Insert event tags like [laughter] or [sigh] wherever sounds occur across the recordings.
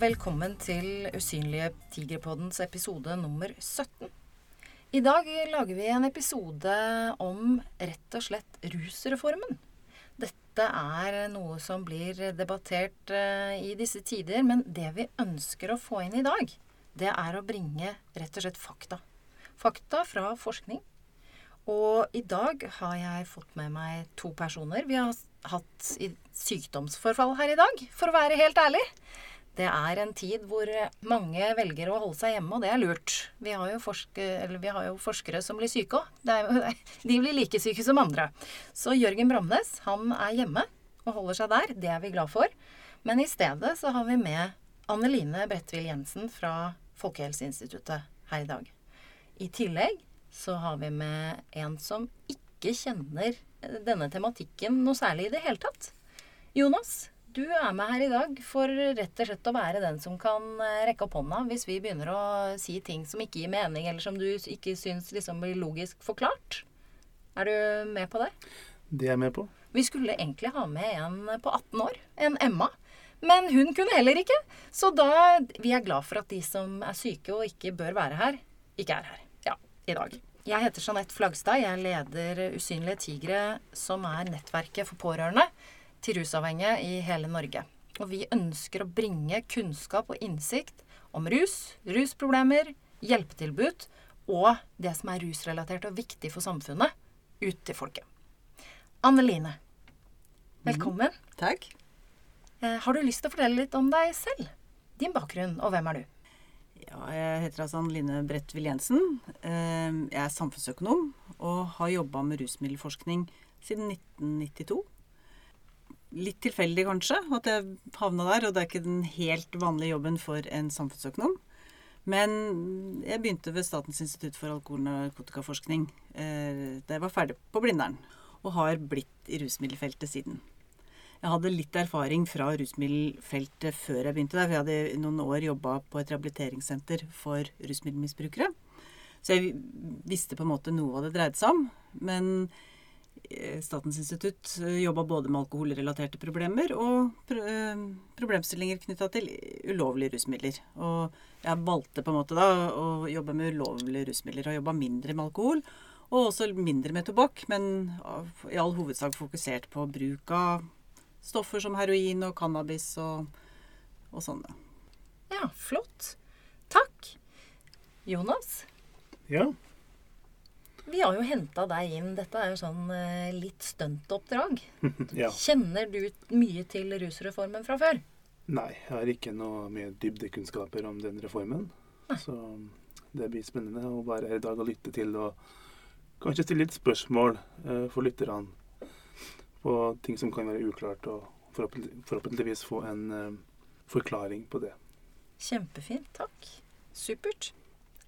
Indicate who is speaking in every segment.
Speaker 1: Velkommen til Usynlige tigerpoddens episode nummer 17. I dag lager vi en episode om rett og slett rusreformen. Dette er noe som blir debattert eh, i disse tider, men det vi ønsker å få inn i dag, det er å bringe rett og slett fakta. Fakta fra forskning. Og i dag har jeg fått med meg to personer. Vi har hatt sykdomsforfall her i dag, for å være helt ærlig. Det er en tid hvor mange velger å holde seg hjemme, og det er lurt. Vi har jo, forske, vi har jo forskere som blir syke òg. [laughs] De blir like syke som andre. Så Jørgen Bramnes, han er hjemme og holder seg der. Det er vi glad for. Men i stedet så har vi med Anneline Bredtvil Jensen fra Folkehelseinstituttet her i dag. I tillegg så har vi med en som ikke kjenner denne tematikken noe særlig i det hele tatt. Jonas, du er med her i dag for rett og slett å være den som kan eh, rekke opp hånda hvis vi begynner å si ting som ikke gir mening, eller som du ikke syns liksom blir logisk forklart. Er du med på det?
Speaker 2: Det er jeg med på.
Speaker 1: Vi skulle egentlig ha med en på 18 år. En Emma. Men hun kunne heller ikke. Så da Vi er glad for at de som er syke og ikke bør være her, ikke er her. Ja, i dag. Jeg heter Jeanette Flagstad. Jeg leder Usynlige tigre, som er nettverket for pårørende til rusavhengige i hele Norge. Og vi ønsker å bringe kunnskap og innsikt om rus, rusproblemer, hjelpetilbud og det som er rusrelatert og viktig for samfunnet, ut til folket. Anne Line, velkommen.
Speaker 3: Mm, takk.
Speaker 1: Eh, har du lyst til å fortelle litt om deg selv? Din bakgrunn, og hvem er du?
Speaker 3: Ja, jeg heter altså Anne Line Bredtvil Jensen. Eh, jeg er samfunnsøkonom og har jobba med rusmiddelforskning siden 1992 litt tilfeldig, kanskje, at jeg havna der. Og det er ikke den helt vanlige jobben for en samfunnsøkonom. Men jeg begynte ved Statens institutt for alkohol- og narkotikaforskning eh, da jeg var ferdig på Blindern. Og har blitt i rusmiddelfeltet siden. Jeg hadde litt erfaring fra rusmiddelfeltet før jeg begynte der. For jeg hadde i noen år jobba på et rehabiliteringssenter for rusmiddelmisbrukere. Så jeg visste på en måte noe hva det dreide seg om. Men Statens institutt eh, jobba både med alkoholrelaterte problemer og eh, problemstillinger knytta til ulovlige rusmidler. Og jeg valgte på en måte da å jobbe med ulovlige rusmidler og jobba mindre med alkohol. Og også mindre med tobakk, men i all hovedsak fokusert på bruk av stoffer som heroin og cannabis og, og sånne.
Speaker 1: Ja, flott. Takk. Jonas?
Speaker 2: Ja.
Speaker 1: Vi har jo henta deg inn. Dette er jo sånn eh, litt stuntoppdrag. [laughs]
Speaker 2: ja.
Speaker 1: Kjenner du mye til rusreformen fra før?
Speaker 2: Nei, jeg har ikke noe mye dybdekunnskaper om den reformen. Nei. Så det blir spennende å være her i dag og lytte til og kanskje stille litt spørsmål uh, for lytterne på ting som kan være uklart, og forhåpentligvis få en uh, forklaring på det.
Speaker 1: Kjempefint. Takk. Supert.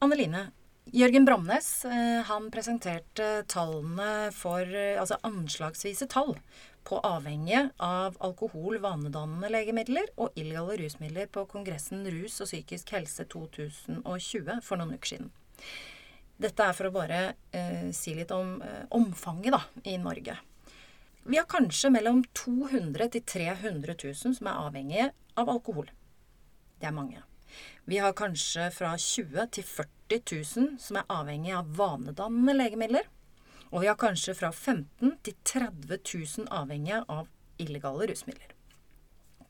Speaker 1: Anneline, Jørgen Bramnes eh, han presenterte tallene for eh, Altså anslagsvise tall på avhengige av alkohol, vanedannende legemidler og illegale rusmidler på Kongressen Rus og psykisk helse 2020 for noen uker siden. Dette er for å bare eh, si litt om eh, omfanget da, i Norge. Vi har kanskje mellom 200 til 300 000 som er avhengige av alkohol. Det er mange. Vi har kanskje fra 20 til 40 000 som er avhengig av vanedannende legemidler. Og vi har kanskje fra 15 til 30 000 avhengige av illegale rusmidler.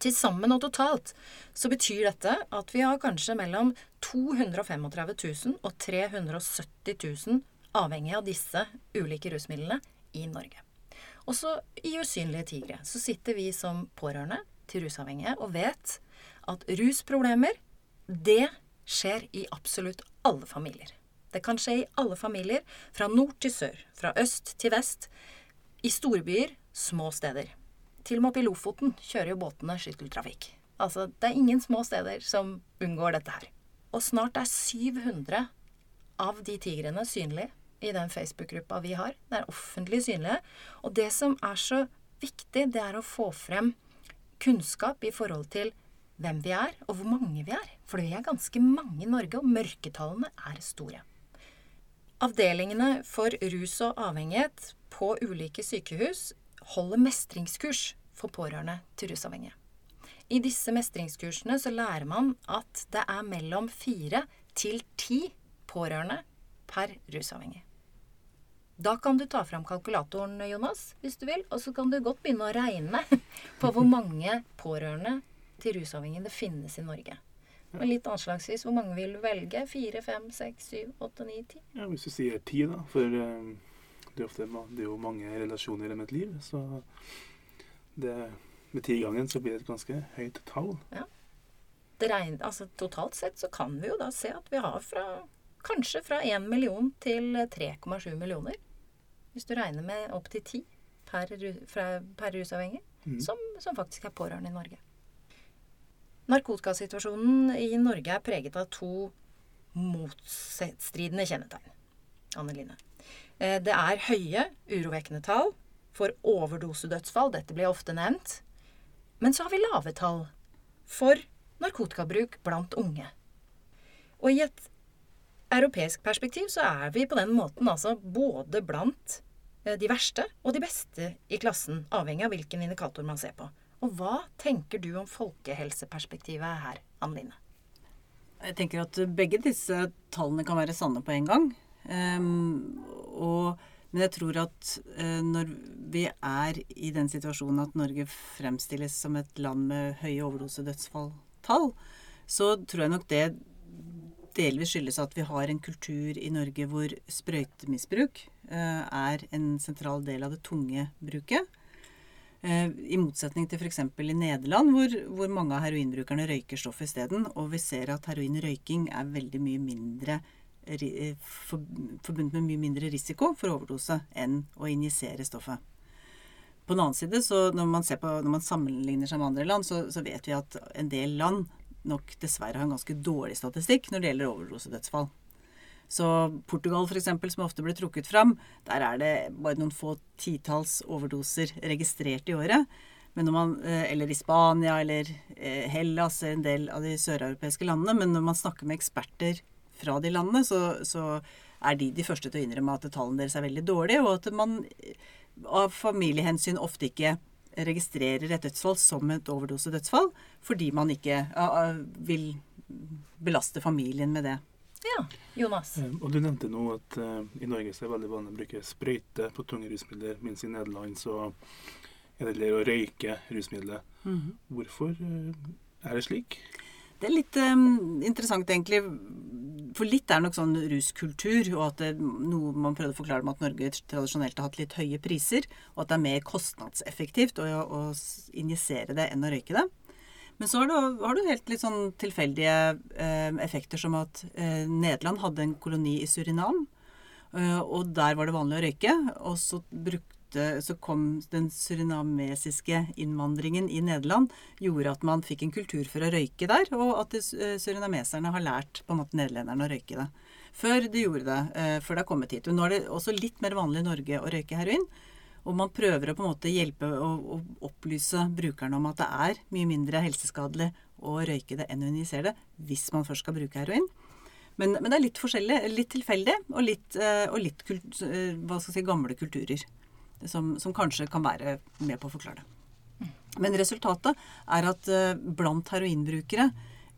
Speaker 1: Til sammen og totalt så betyr dette at vi har kanskje mellom 235 000 og 370 000 avhengige av disse ulike rusmidlene i Norge. Også i Usynlige tigre så sitter vi som pårørende til rusavhengige og vet at rusproblemer det skjer i absolutt alle familier. Det kan skje i alle familier, fra nord til sør, fra øst til vest. I storbyer, små steder. Til og med oppe i Lofoten kjører jo båtene skytteltrafikk. Altså, det er ingen små steder som unngår dette her. Og snart er 700 av de tigrene synlige i den Facebook-gruppa vi har. Det er offentlig synlige. Og det som er så viktig, det er å få frem kunnskap i forhold til hvem vi er, og hvor mange vi er. For vi er ganske mange i Norge, og mørketallene er store. Avdelingene for rus og avhengighet på ulike sykehus holder mestringskurs for pårørende til rusavhengige. i disse mestringskursene så lærer man at det er mellom fire til ti pårørende per rusavhengig. Da kan du ta fram kalkulatoren, Jonas, hvis du vil, og så kan du godt begynne å regne [laughs] på hvor mange pårørende til rusavhengige det finnes i Norge. Men litt anslagsvis, hvor mange vil du velge? Fire, fem, seks, syv, åtte, ni, ti?
Speaker 2: Ja, Hvis du sier ti, da. For eh, det, er ofte, det er jo mange relasjoner i et liv. Så det, med ti-gangen så blir det et ganske høyt tall.
Speaker 1: Ja. Det regner, altså, totalt sett så kan vi jo da se at vi har fra kanskje fra 1 million til 3,7 millioner. Hvis du regner med opptil 10 per, per rusavhengig, mm. som, som faktisk er pårørende i Norge. Narkotikasituasjonen i Norge er preget av to motstridende kjennetegn. Anne Line. Eh, det er høye, urovekkende tall for overdosedødsfall. Dette blir ofte nevnt. Men så har vi lave tall for narkotikabruk blant unge. Og i et europeisk perspektiv så er vi på den måten altså både blant eh, de verste og de beste i klassen, avhengig av hvilken indikator man ser på. Og hva tenker du om folkehelseperspektivet her, Anne?
Speaker 3: Jeg tenker at begge disse tallene kan være sanne på en gang. Um, og, men jeg tror at uh, når vi er i den situasjonen at Norge fremstilles som et land med høye overdosedødsfalltall, så tror jeg nok det delvis skyldes at vi har en kultur i Norge hvor sprøytemisbruk uh, er en sentral del av det tunge bruket. Eh, I motsetning til f.eks. i Nederland, hvor, hvor, mange av heroinbrukerne røyker stoff isteden. Og vi ser at heroinrøyking er veldig mye mindre eh, forbundet med mye mindre risiko for overdose enn å injisere stoffet. På den annen side, når man, på, når man sammenligner seg med andre land, så, så, vet vi at en del land nok dessverre har en ganske dårlig statistikk når det gjelder overdosedødsfall. Så Portugal f.eks., som ofte blir trukket fram, der er det bare noen få titalls overdoser registrert i året. Men når man, eh, eller i Spania eller eh, Hellas, en del av de søreuropeiske landene. Men når man snakker med eksperter fra de landene, så, så er de de første til å innrømme at tallene deres er veldig dårlige, og at man av familiehensyn ofte ikke registrerer et dødsfall som et overdosedødsfall, fordi man ikke vil belaste familien med det.
Speaker 1: Ja, Jonas.
Speaker 2: Um, og Du nevnte nå at uh, i Norge så er det veldig vanlig å bruke sprøyte på tunge rusmidler, mens i Nederland så er det lettere å røyke rusmidler. Mm -hmm. Hvorfor uh, er det slik?
Speaker 3: Det er litt um, interessant, egentlig. For litt er nok sånn ruskultur, og at det, noe man prøvde å forklare med at Norge tradisjonelt har hatt litt høye priser, og at det er mer kostnadseffektivt å, å injisere det enn å røyke det. Men så har du, helt litt sånn tilfeldige eh, effekter som at eh, Nederland hadde en koloni i Surinam. Eh, og der var det vanlig å røyke. Og så, brukte, så kom den surinamesiske innvandringen i Nederland gjorde at man fikk en kultur for å røyke der, og at eh, surinameserne har lært på en måte nederlenderne å røyke det. Før de gjorde det, eh, før det har kommet hit. Nå er det også litt mer vanlig i Norge å røyke heroin. Og man prøver å på en måte hjelpe og, opplyse brukerne om at det er mye mindre helseskadelig å røyke det enn å injisere det, hvis man først skal bruke heroin. Men, men det er litt forskjellig, litt tilfeldig, og litt, eh, og litt kult, eh, hva skal jeg si, gamle kulturer. Som, som, kanskje kan være med på å forklare det. Men resultatet er at eh, blant heroinbrukere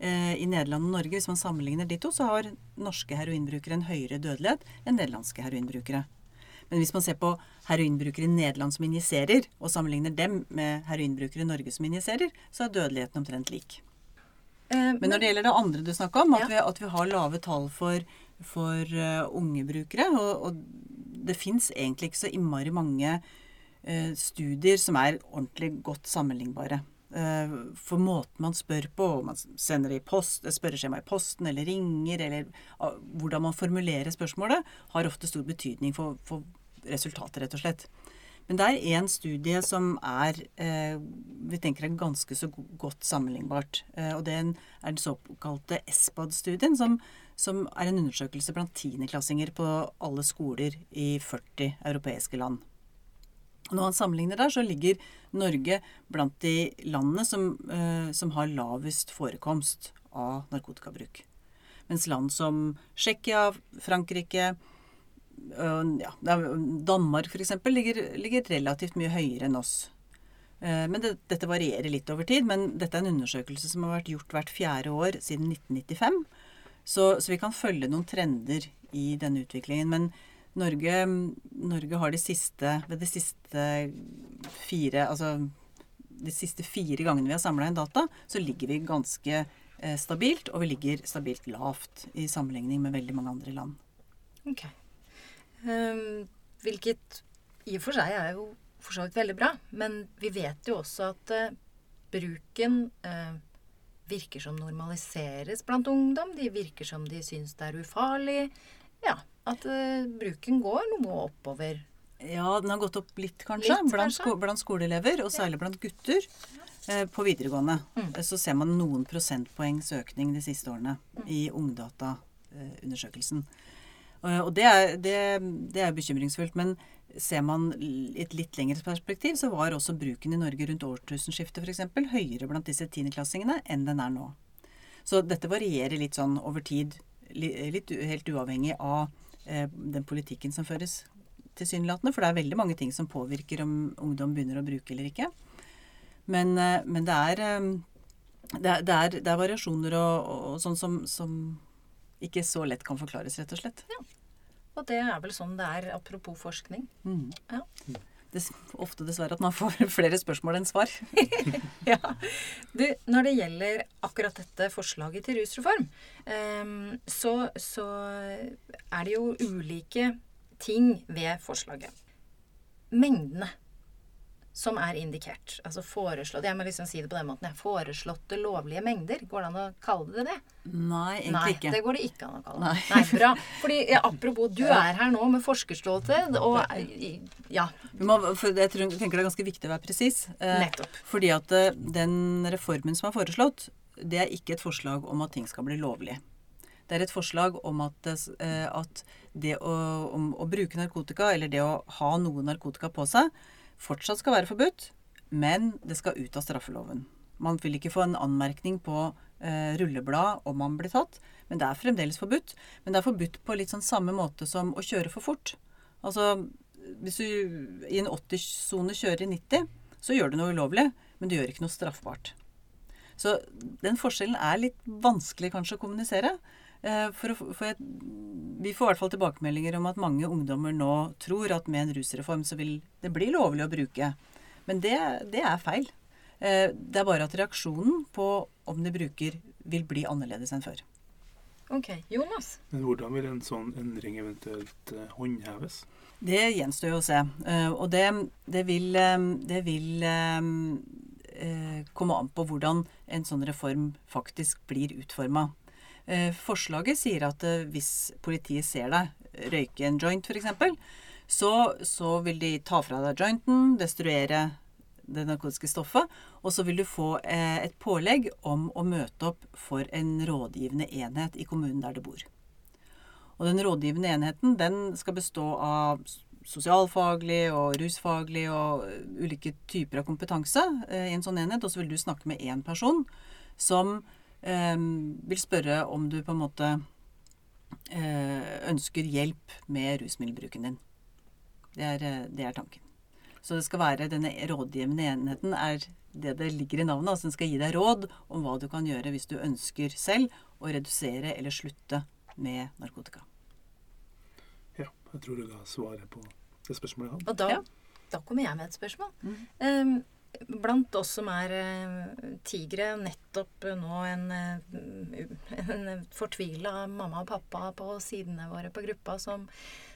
Speaker 3: i Nederland og Norge, hvis man sammenligner de to, så har norske heroinbrukere en høyere dødelighet enn nederlandske heroinbrukere. Men hvis man ser på heroinbrukere i Nederland som injiserer, og sammenligner dem med heroinbrukere i Norge som injiserer, så er dødeligheten omtrent lik. Eh, men når det gjelder det andre du snakka om, at, ja. vi, at, vi, har lave tall for, for uh, unge brukere og, og det fins egentlig ikke så innmari mange uh, studier som er ordentlig godt sammenlignbare. For måten man spør på, om man sender i post, spørreskjema i posten eller ringer, eller hvordan man formulerer spørsmålet, har ofte stor betydning for, for resultatet, rett og slett. Men det er én studie som er eh, vi tenker er ganske så godt sammenlignbart. Eh, og det er den såkalte ESPAD-studien, som, som, er en undersøkelse blant tiendeklassinger på alle skoler i 40 europeiske land. Når man sammenligner der, så ligger Norge blant de landene som, eh, som har lavest forekomst av narkotikabruk. Mens land som Tsjekkia, Frankrike, ja, Danmark f.eks. Ligger, ligger relativt mye høyere enn oss. Men det, dette varierer litt over tid. Men dette er en undersøkelse som har vært gjort hvert fjerde år siden 1995. Så, så vi kan følge noen trender i denne utviklingen. Men Norge, Norge har de siste, ved de siste fire Altså de siste fire gangene vi har samla inn data, så ligger vi ganske stabilt, og vi ligger stabilt lavt i sammenligning med veldig mange andre land.
Speaker 1: Ok. Ehm, hvilket i og for seg er jo for så vidt veldig bra. Men vi vet jo også at eh, bruken eh, virker som normaliseres blant ungdom. De virker som de syns det er ufarlig. Ja, at eh, bruken går noe oppover.
Speaker 3: Ja, den har gått opp litt, kanskje,
Speaker 1: Litt,
Speaker 3: blant,
Speaker 1: kanskje.
Speaker 3: Sko blant skoleelever, og særlig blant gutter. Eh, på videregående
Speaker 1: Mm.
Speaker 3: Så ser man noen prosentpoengs økning de siste årene i Ungdata-undersøkelsen. Eh, og det er, det, det er bekymringsfullt. Men ser man i et litt lengre perspektiv, så var også bruken i Norge rundt årtusenskiftet f.eks. høyere blant disse tiendeklassingene enn den er nå. Så dette varierer litt sånn over tid, litt helt uavhengig av eh, den politikken som føres tilsynelatende. For det er veldig mange ting som påvirker om ungdom begynner å bruke eller ikke. Men, eh, men det, er, eh, det, er, det, er, er variasjoner og, og sånn som, som ikke så lett kan forklares, rett og slett.
Speaker 1: Og det er vel sånn det er, apropos forskning.
Speaker 3: Mm.
Speaker 1: Ja.
Speaker 3: Det er ofte dessverre at man får [laughs] flere spørsmål enn svar. [laughs]
Speaker 1: ja. Du, når det gjelder akkurat dette forslaget til rusreform, ehm, så, så er det jo ulike ting ved forslaget. Mengdene som er indikert. Altså foreslått Jeg må liksom si det på den måten. ja, Foreslåtte lovlige mengder. Går det an å kalle det det?
Speaker 3: Nei, egentlig
Speaker 1: Nei,
Speaker 3: ikke.
Speaker 1: det går det ikke an å kalle det.
Speaker 3: Nei.
Speaker 1: Nei, bra. Fordi, ja, apropos, du [laughs] er her nå med forskerståsted, og ja,
Speaker 3: Vi må, for jeg tror, tenker det er ganske viktig å være presis. Eh,
Speaker 1: nettopp.
Speaker 3: fordi at eh, den reformen som er foreslått, det er ikke et forslag om at ting skal bli lovlig. Det er et forslag om at, det, eh, at det å, om å bruke narkotika, eller det å ha noe narkotika på seg, fortsatt skal være forbudt, men det skal ut av straffeloven. Man vil ikke få en anmerkning på eh, rulleblad om man blir tatt, men det er fremdeles forbudt. Men det er forbudt på litt sånn samme måte som å kjøre for fort. Altså, hvis du i en 80-sone kjører i 90, så gjør du noe ulovlig, men du gjør ikke noe straffbart. Så den forskjellen er litt vanskelig kanskje å kommunisere. Eh, For, å, for jeg, vi får i hvert fall tilbakemeldinger om at mange ungdommer nå tror at med en rusreform så vil det bli lovlig å bruke. Men det, det er feil. Eh, Det er bare at reaksjonen på om de bruker, vil bli annerledes enn før.
Speaker 1: Ok. Jonas?
Speaker 2: Men hvordan vil en sånn endring eventuelt eh, håndheves?
Speaker 3: Det gjenstår jo å se. Eh, og det, det vil, det vil komme an på hvordan en sånn reform faktisk blir utforma. Forslaget sier at eh, hvis politiet ser deg røyke en joint f.eks., så, så vil de ta fra deg jointen, destruere det narkotiske stoffet, og så vil du få eh, et pålegg om å møte opp for en rådgivende enhet i kommunen der du bor. Og den rådgivende enheten den skal bestå av sosialfaglig og rusfaglig og ulike typer av kompetanse eh, i en sånn enhet. Og så vil du snakke med én person som eh, vil spørre om du på en måte eh, ønsker hjelp med rusmiddelbruken din. Det er, eh, det er tanken. Så det skal være denne rådgivende enheten er det det ligger i navnet. Altså den skal gi deg råd om hva du kan gjøre hvis du ønsker selv å redusere eller slutte med narkotika.
Speaker 2: Ja, jeg tror du ga svaret på det spørsmålet jeg hadde.
Speaker 1: Og da,
Speaker 3: Ja.
Speaker 1: da kommer jeg med et spørsmål.
Speaker 3: Mm.
Speaker 1: Em, blant oss som er eh, tigre, nettopp eh, nå en, eh, en fortvila mamma og pappa på sidene våre på gruppa som,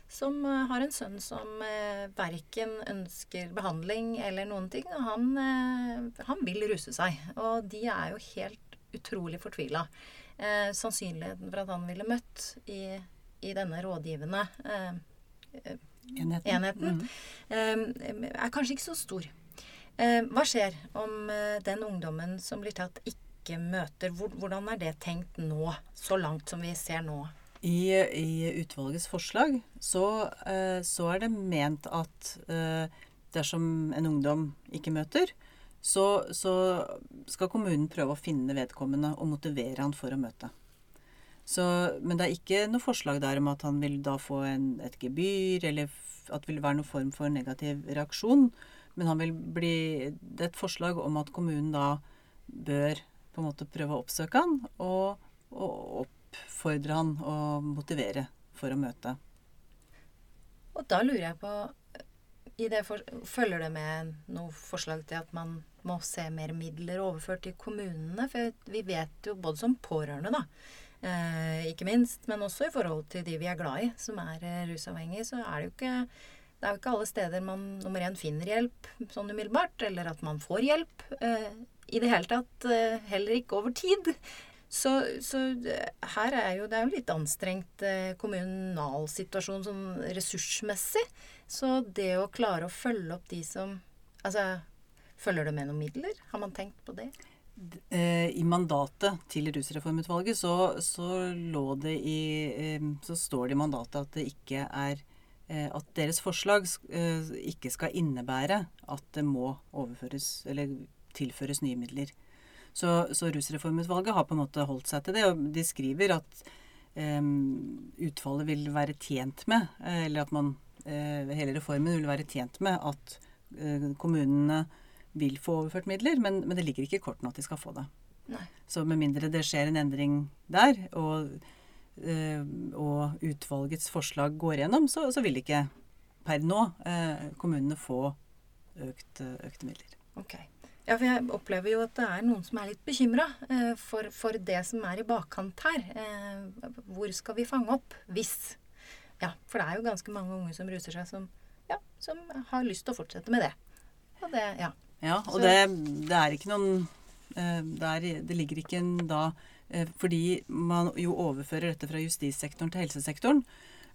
Speaker 1: som har en sønn som verken ønsker behandling eller noen ting. Og han, han vil ruse seg. Og de er jo helt utrolig fortvila. Eh, sannsynligheten for at han ville møtt i, i denne rådgivende eh,
Speaker 3: Enheten.
Speaker 1: enheten
Speaker 3: mm.
Speaker 1: eh, er kanskje ikke så stor. Eh, hva skjer om eh, den ungdommen som blir tatt, ikke møter hvor, Hvordan er det tenkt nå, så langt som vi ser nå?
Speaker 3: I, I utvalgets forslag så, eh, så er det ment at dersom en ungdom ikke møter, så, så skal kommunen prøve å finne vedkommende og motivere han for å møte. Så, men det er ikke noe forslag der om at han vil da få en, et gebyr, eller at det vil være noen form for negativ reaksjon. Men han vil bli Det er et forslag om at kommunen da bør på en måte prøve å oppsøke han og, og oppfordre han og motivere for å møte.
Speaker 1: Og da lurer jeg på for, Følger det med noe forslag til at man må se mer midler overført til kommunene? For vi vet jo både som pårørende, da, eh, ikke minst, men også i forhold til de vi er glad i, som er eh, rusavhengige, så er det jo ikke det er jo ikke alle steder man nummer én finner hjelp sånn umiddelbart, eller at man får hjelp. Eh, I det hele tatt eh, heller ikke over tid. Så, så, eh, her er jo det er jo litt anstrengt eh, kommunalsituasjon sånn ressursmessig. Så det å klare å følge opp de som Altså, følger det med noen midler? Har man tenkt på det?
Speaker 3: Eh, I mandatet til Rusreformutvalget så, så lå det i Så står det i mandatet at det ikke er at deres forslag ikke skal innebære at det må overføres eller tilføres nye midler. Så, så Rusreformutvalget har på en måte holdt seg til det, og de skriver at um, utfallet vil være tjent med, eh, eller at man uh, hele reformen vil være tjent med at uh, kommunene vil få overført midler, men, men, det ligger ikke i kortene at de skal få det.
Speaker 1: Nei.
Speaker 3: Så med mindre det skjer en endring der, og, og utvalgets forslag går gjennom, så, så vil ikke per nå kommunene få økt, økte midler.
Speaker 1: Okay. Ja, for jeg opplever jo at det er noen som er litt bekymra eh, for, for, det som er i bakkant her. Eh, hvor skal vi fange opp hvis Ja, for det er jo ganske mange unge som ruser seg, som, ja, som har lyst til å fortsette med det. Og det ja.
Speaker 3: ja og det, det, er ikke noen eh, det, er, det, ligger ikke en da eh, Fordi man jo overfører dette fra justissektoren til helsesektoren.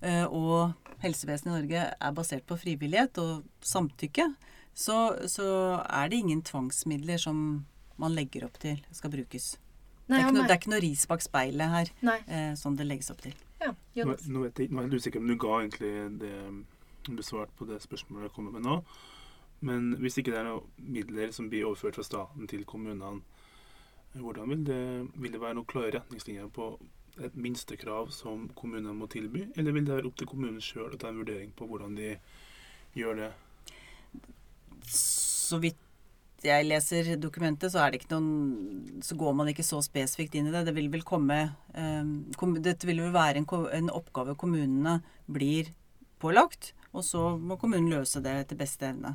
Speaker 3: Eh, og helsevesenet i Norge er basert på frivillighet og samtykke så, så, er det ingen tvangsmidler som man legger opp til skal brukes. Nei, det, er noe, det, er ikke noe, ris bak speilet her, eh, sånn det legges opp til.
Speaker 1: Ja,
Speaker 2: nå, nå, vet jeg, nå er jeg usikker om du ga egentlig det besvart på det spørsmålet jeg kommer med nå. Men hvis ikke det er noen midler som blir overført fra staten til kommunene, hvordan vil det, vil det være noen klare retningslinjer på et minstekrav som kommunene må tilby, eller vil det være opp til kommunen sjøl å ta en vurdering på hvordan de gjør det?
Speaker 3: så vidt jeg leser dokumentet, så, noen, så går man ikke så spesifikt inn i det. Det vil vel komme um, Dette vil vel være en, en, oppgave kommunene blir pålagt, og så må kommunen løse det etter beste evne.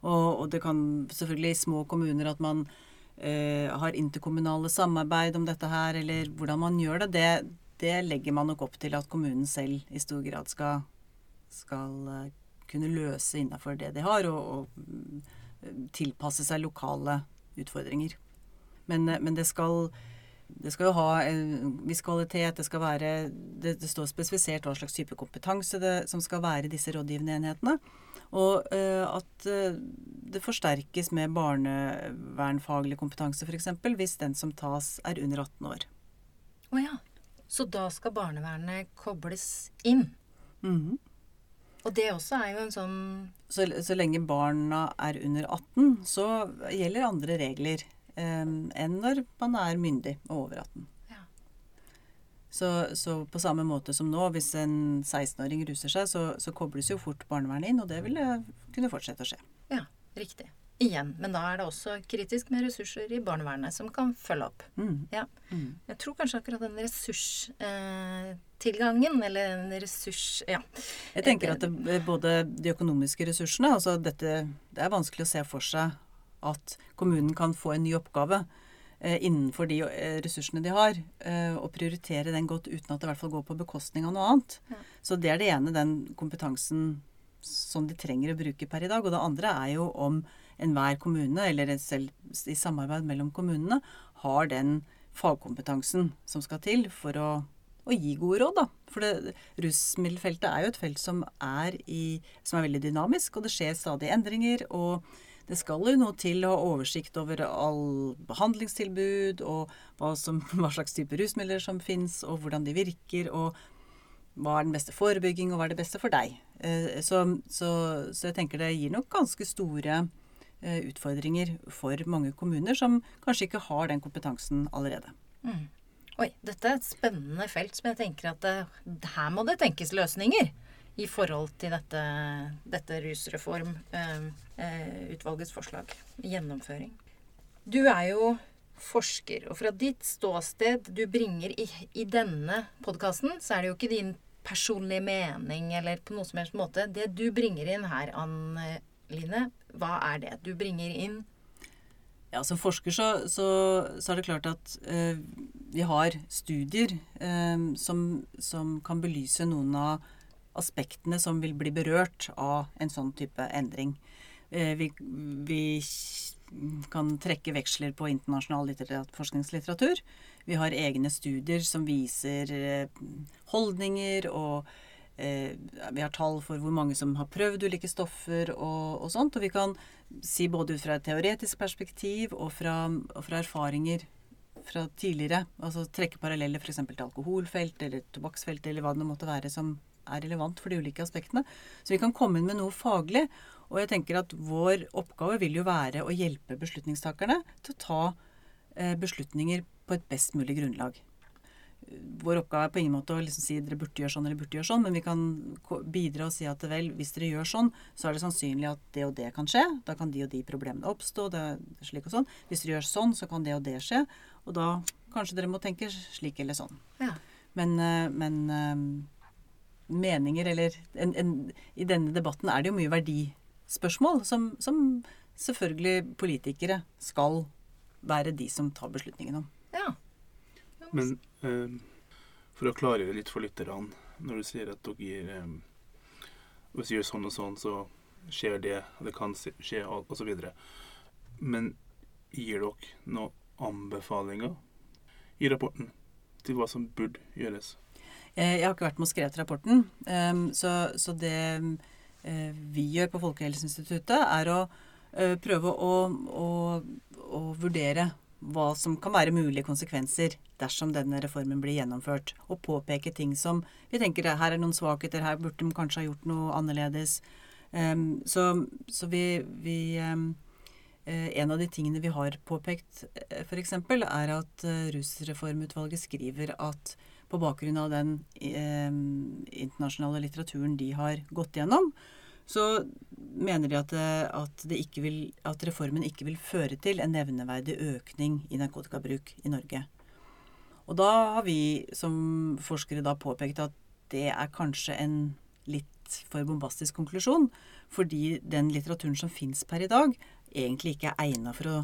Speaker 3: Og, og det kan selvfølgelig i små kommuner at man har interkommunale samarbeid om dette her, eller hvordan man gjør det, det, det legger man nok opp til at kommunen selv i stor grad skal, skal uh, kunne løse innafor det de har, og, og, mm, tilpasse seg lokale utfordringer. Men, eh, men det, skal, det skal jo ha en viss kvalitet. Det skal være det, det, står spesifisert hva slags type kompetanse det, som skal være i disse rådgivende enhetene. Og uh, at uh, det forsterkes med barnevernfaglig kompetanse, f.eks. hvis den som tas, er under 18 år.
Speaker 1: Å oh, ja. Så da skal barnevernet kobles inn?
Speaker 3: Mm -hmm.
Speaker 1: Og det også er jo en sånn
Speaker 3: Så, så lenge barna er under 18, så gjelder andre regler eh, enn når man er myndig og over 18. Så, så, på samme måte som nå, hvis en 16-åring ruser seg, så, så, kobles jo fort barnevernet inn, og det vil kunne fortsette å skje.
Speaker 1: Ja, riktig igjen. Men da er det også kritisk med ressurser i barnevernet som kan følge opp.
Speaker 3: Mm.
Speaker 1: Ja.
Speaker 3: Mm.
Speaker 1: Jeg tror kanskje akkurat den ressurstilgangen, eh, eller en ressurs... Ja.
Speaker 3: Jeg tenker at det, både de økonomiske ressursene altså dette, Det er vanskelig å se for seg at kommunen kan få en ny oppgave innenfor de eh, ressursene de har, eh, og prioritere den godt uten at det i hvert fall går på bekostning av noe annet.
Speaker 1: Ja.
Speaker 3: Så det er det ene, den kompetansen som de trenger å bruke per i dag. Og det andre er jo om enhver kommune, eller selv i samarbeid mellom kommunene, har den fagkompetansen som skal til for å, å gi gode råd. Da. For det, rusmiddelfeltet er jo et felt som er, i, som er veldig dynamisk, og det skjer stadig endringer. og det skal jo noe til å ha oversikt over all behandlingstilbud, og hva, som, [laughs] hva slags type rusmidler som fins, og hvordan de virker, og hva er den beste forebygging, og hva er det beste for deg. Eh, så, så, så jeg tenker det gir nok ganske store Eh, utfordringer for mange kommuner som kanskje ikke har den kompetansen allerede.
Speaker 1: Mm. Oi, dette er et spennende felt som jeg tenker at det, her må det tenkes løsninger. I forhold til dette, dette rusreformutvalgets forslag. Gjennomføring. Du er jo forsker, og fra ditt ståsted du bringer i, i denne podkasten, så er det jo ikke din personlige mening eller på noen som helst måte. Det du bringer inn her, Anne Line, hva er det du bringer inn?
Speaker 3: Ja, Som forsker så, så, så er det klart at eh, vi har studier eh, som, som, kan belyse noen av aspektene som vil bli berørt av en sånn type endring. Eh, vi, vi, kan trekke veksler på internasjonal forskningslitteratur. Vi har egne studier som viser eh, holdninger og eh, vi har tall for hvor mange som har prøvd ulike stoffer og, og sånt. Og vi kan si både ut fra et teoretisk perspektiv og fra, og fra erfaringer fra tidligere. Altså trekke paralleller f.eks. til alkoholfelt eller tobakksfelt eller hva det måtte være som er relevant for de ulike aspektene. Så vi kan komme inn med noe faglig. Og jeg tenker at vår oppgave vil jo være å hjelpe beslutningstakerne til å ta eh, beslutninger på et best mulig grunnlag. Vår oppgave er på ingen måte å liksom si dere burde gjøre sånn eller burde gjøre sånn, men vi kan bidra og si at vel, hvis dere gjør sånn, så er det sannsynlig at det og det kan skje. Da kan de og de problemene oppstå. det er slik og sånn. Hvis dere gjør sånn, så kan det og det skje. Og da kanskje dere må tenke slik eller sånn.
Speaker 1: Ja.
Speaker 3: Men, eh, men eh, meninger, eller en, en, I denne debatten er det jo mye verdispørsmål som, som selvfølgelig politikere skal være de som tar beslutningen om.
Speaker 1: Ja.
Speaker 2: Men eh, for å klargjøre litt for lytterne, når du sier at dere gir eh, Hvis du gjør sånn og sånn, så skjer det, det kan skje, osv. Men gir dere noen anbefalinger i rapporten til hva som burde gjøres?
Speaker 3: Eh, jeg har ikke vært med og skrevet rapporten. Så, så det eh, vi gjør på Folkehelseinstituttet, er å eh, prøve å, å, å, vurdere hva som kan være mulige konsekvenser dersom denne reformen blir gjennomført. Og påpeke ting som vi tenker her er noen svakheter, her burde de kanskje ha gjort noe annerledes. Så, så vi, vi en av de tingene vi har påpekt, f.eks., er at Rusreformutvalget skriver at på bakgrunn av den eh, internasjonale litteraturen de har gått gjennom, så mener de at, eh, at, vil, at, reformen ikke vil føre til en nevneverdig økning i narkotikabruk i Norge. Og da har vi som forskere da påpekt at det er kanskje en litt for bombastisk konklusjon, fordi den litteraturen som fins per i dag, egentlig ikke er egna for å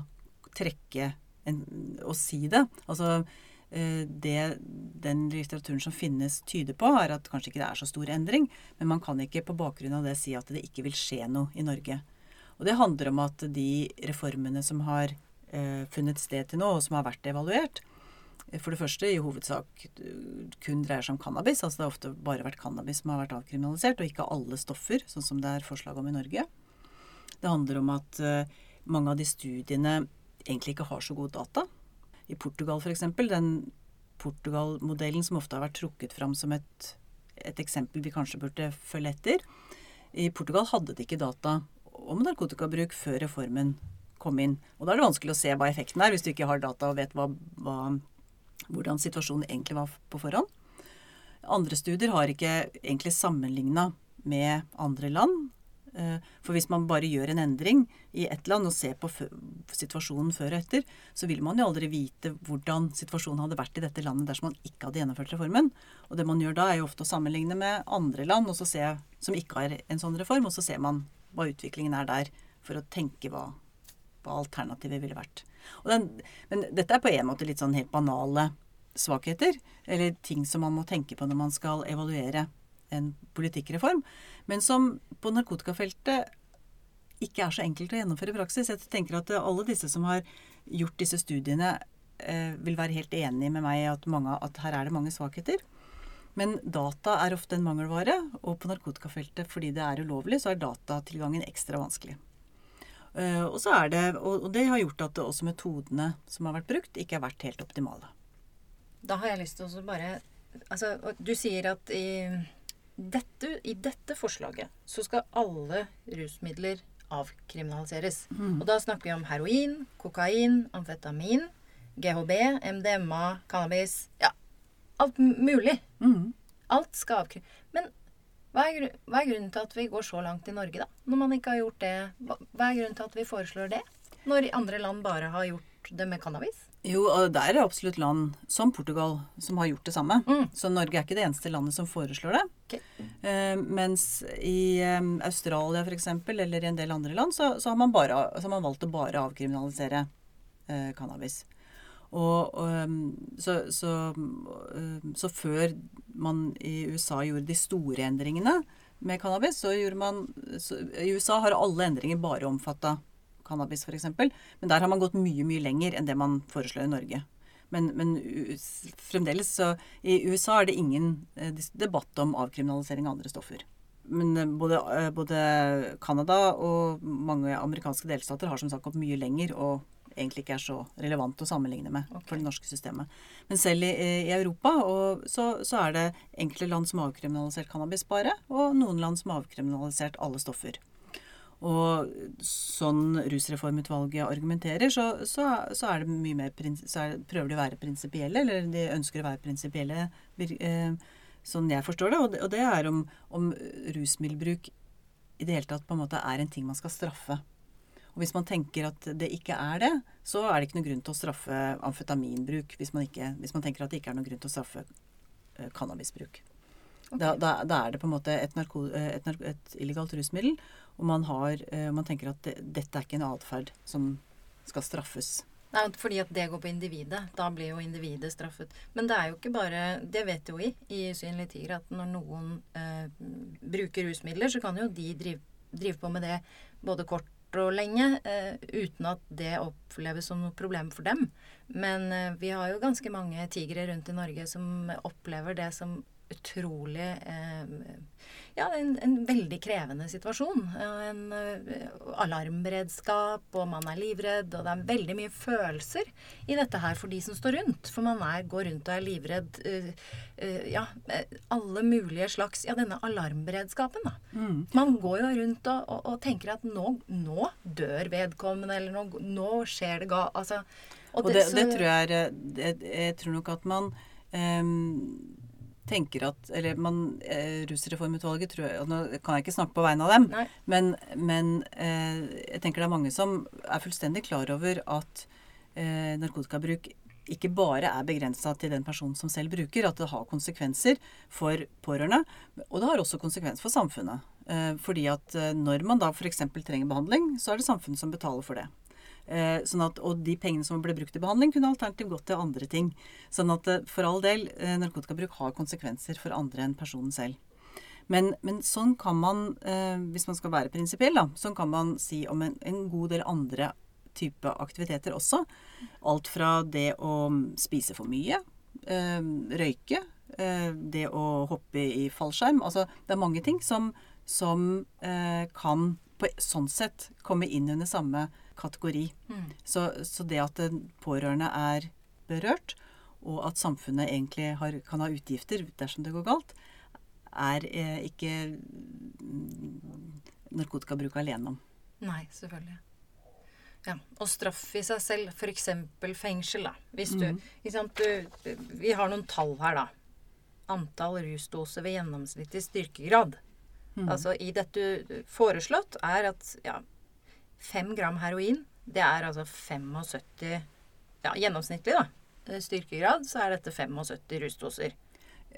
Speaker 3: trekke en, å si det. Altså det den litteraturen som finnes, tyder på, er at kanskje ikke det er så stor endring, men man kan ikke på bakgrunn av det si at det ikke vil skje noe i Norge. Og det handler om at de reformene som har eh, funnet sted til nå, og som har vært evaluert, eh, for det første i hovedsak kun dreier seg om cannabis. Altså det har ofte bare vært cannabis som har vært avkriminalisert, og ikke alle stoffer, sånn som det er forslag om i Norge. Det handler om at mange av de studiene egentlig ikke har så god data i Portugal f.eks. Den Portugal-modellen som ofte har vært trukket fram som et, et, eksempel vi kanskje burde følge etter. I Portugal hadde de ikke data om narkotikabruk før reformen kom inn. Og da er det vanskelig å se hva effekten er, hvis du ikke har data og vet hva, hva, hvordan situasjonen egentlig var på forhånd. Andre studier har ikke egentlig sammenligna med andre land. Eh, for hvis man bare gjør en endring i ett land og ser på situasjonen før og etter, så vil man jo aldri vite hvordan situasjonen hadde vært i dette landet dersom man ikke hadde gjennomført reformen. Og det man gjør da, er jo ofte å sammenligne med andre land se, som ikke har en sånn reform, og så ser man hva utviklingen er der, for å tenke hva, hva alternativet ville vært. Den, men dette er på en måte litt sånn helt banale svakheter, eller ting som man må tenke på når man skal evaluere en politikkreform, men som på narkotikafeltet ikke er så enkelt å gjennomføre i praksis. Jeg tenker at alle disse som har gjort disse studiene, eh, vil være helt enig med meg at, at her er det mange svakheter. Men data er ofte en mangelvare, og på narkotikafeltet, fordi det er ulovlig, så er datatilgangen ekstra vanskelig. Uh, og, det, og, det har gjort at også metodene som har vært brukt, ikke har vært helt optimale.
Speaker 1: Da har jeg lyst til å bare Altså, du sier at i dette, I dette forslaget så skal alle rusmidler avkriminaliseres. Mm. Og da snakker vi om heroin, kokain, amfetamin, GHB, MDMA, cannabis Ja, alt mulig. Mm. Alt skal avkriminaliseres. Men Hva er, hva er grunnen til at vi går så langt i Norge, da? Når man ikke har gjort det. Hva, hva er grunnen til at vi foreslår det? Når andre land bare har gjort det med cannabis?
Speaker 3: Jo, og der er det absolutt land som Portugal som har gjort det samme.
Speaker 1: Mm.
Speaker 3: Så Norge er ikke det eneste landet som foreslår det.
Speaker 1: Okay.
Speaker 3: Uh, mens i um, Australia f.eks., eller i en del andre land, så, så, har man bare, så har man valgt å bare avkriminalisere uh, cannabis. Og, um, så, så, um, så før man i USA gjorde de store endringene med cannabis, så gjorde man I USA har alle endringer bare omfatta cannabis, f.eks. Men der har man gått mye, mye lenger enn det man foreslår i Norge. Men, men fremdeles så I USA er det ingen eh, debatt om avkriminalisering av andre stoffer. Men eh, både, eh, både Canada og mange amerikanske delstater har som sagt gått mye lenger og egentlig ikke er så relevant å sammenligne med
Speaker 1: okay.
Speaker 3: for det norske systemet. Men selv i, i Europa og så, så er det enkelte land som har avkriminalisert cannabis bare, og noen land som har avkriminalisert alle stoffer. Og sånn rusreformutvalget argumenterer, så, så, så er det mye mer prins- så er, prøver de å være prinsipielle, eller de ønsker å være prinsipielle, eh, sånn jeg forstår det. Og det, og det er om, om rusmiddelbruk i det hele tatt på en måte er en ting man skal straffe. Og hvis man tenker at det ikke er det, så er det ikke noen grunn til å straffe amfetaminbruk. Hvis man, ikke, hvis man tenker at det ikke er noen grunn til å straffe cannabisbruk. cannabisbruk. Da, da, da er det på en måte et, narko, eh, et, et illegalt rusmiddel, og man, har, eh, man tenker at det, dette er ikke en atferd som skal straffes.
Speaker 1: Nei, fordi at det går på individet. Da blir jo individet straffet. Men det er jo ikke bare Det vet jo vi i synlig tiger, at når noen eh, bruker rusmidler, så kan jo de drive, drive på med det både kort og lenge, eh, uten at det oppleves som noe problem for dem. Men eh, vi har jo ganske mange tigre rundt i Norge som opplever det som utrolig eh, Ja, en, en veldig krevende situasjon. En eh, alarmberedskap, og man er livredd, og det er veldig mye følelser i dette her for de som står rundt. For man er, går rundt og er livredd. eh, eh, ja, eh, alle mulige slags Ja, denne alarmberedskapen, da. Man går jo rundt og, og, og tenker at nå, nå dør vedkommende, eller nå, nå skjer det ga... Altså,
Speaker 3: Og det,
Speaker 1: så-
Speaker 3: det tror jeg er jeg, Jeg tror nok at man ehm, tenker at Eller man eh, Rusreformutvalget tror jeg og Nå kan jeg ikke snakke på vegne av dem,
Speaker 1: Nei.
Speaker 3: men, men eh, jeg tenker det er mange som er fullstendig klar over at eh, narkotikabruk ikke bare er begrensa til den personen som selv bruker, at det har konsekvenser for pårørende. Og det har også konsekvenser for samfunnet. Eh, fordi at eh, når man da f.eks. trenger behandling, så er det samfunnet som betaler for det. Eh, sånn at, og de pengene som ble brukt til behandling, kunne alternativt gått til andre ting. Sånn at eh, for all del, eh, narkotikabruk har konsekvenser for andre enn personen selv. Men, men sånn kan man, eh, hvis man skal være prinsipiell, da, sånn kan man si om en, en god del andre type aktiviteter også. Alt fra det å spise for mye, eh, røyke, eh, det å hoppe i fallskjerm. Altså det er mange ting som, som kan på sånn sett komme inn under samme kategori. Så, så det at den pårørende er berørt, og at samfunnet egentlig har, kan ha utgifter dersom det går galt, er eh, ikke mm, narkotikabruk alene om.
Speaker 1: Nei, selvfølgelig. Ja, Og straff i seg selv, f.eks. fengsel, da. Hvis du, ikke sant, du Vi har noen tall her, da. Antall rusdoser ved gjennomsnittlig styrkegrad. Altså i dette foreslått er at ja, fem gram heroin, det er altså 75 Ja, gjennomsnittlig, da. eh, Styrkegrad, så er dette 75 rusdoser.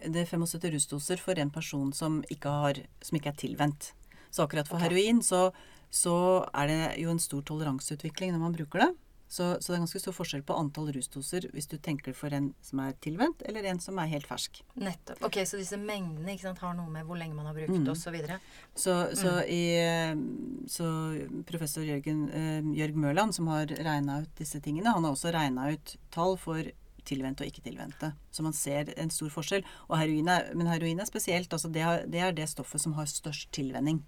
Speaker 3: Det er 75 rusdoser for en person som ikke, har, som ikke er tilvendt. Så akkurat for
Speaker 1: okay.
Speaker 3: heroin så, så er det jo en stor toleranseutvikling når man bruker det. Så, så det er ganske stor forskjell på antall rusdoser hvis du tenker for en som er tilvendt, eller en som er helt fersk.
Speaker 1: Nettopp. Ok, Så disse mengdene ikke sant, har noe med hvor lenge man har brukt
Speaker 3: Mm.
Speaker 1: osv.
Speaker 3: Så, så, i, eh, så professor Jørgen, eh, Jørg Mørland, som har regna ut disse tingene, han har også regna ut tall for tilvendte og ikke-tilvendte. Så man ser en stor forskjell. Og heroin er, men heroin er spesielt. Altså det, har, det er det stoffet som har størst tilvenning.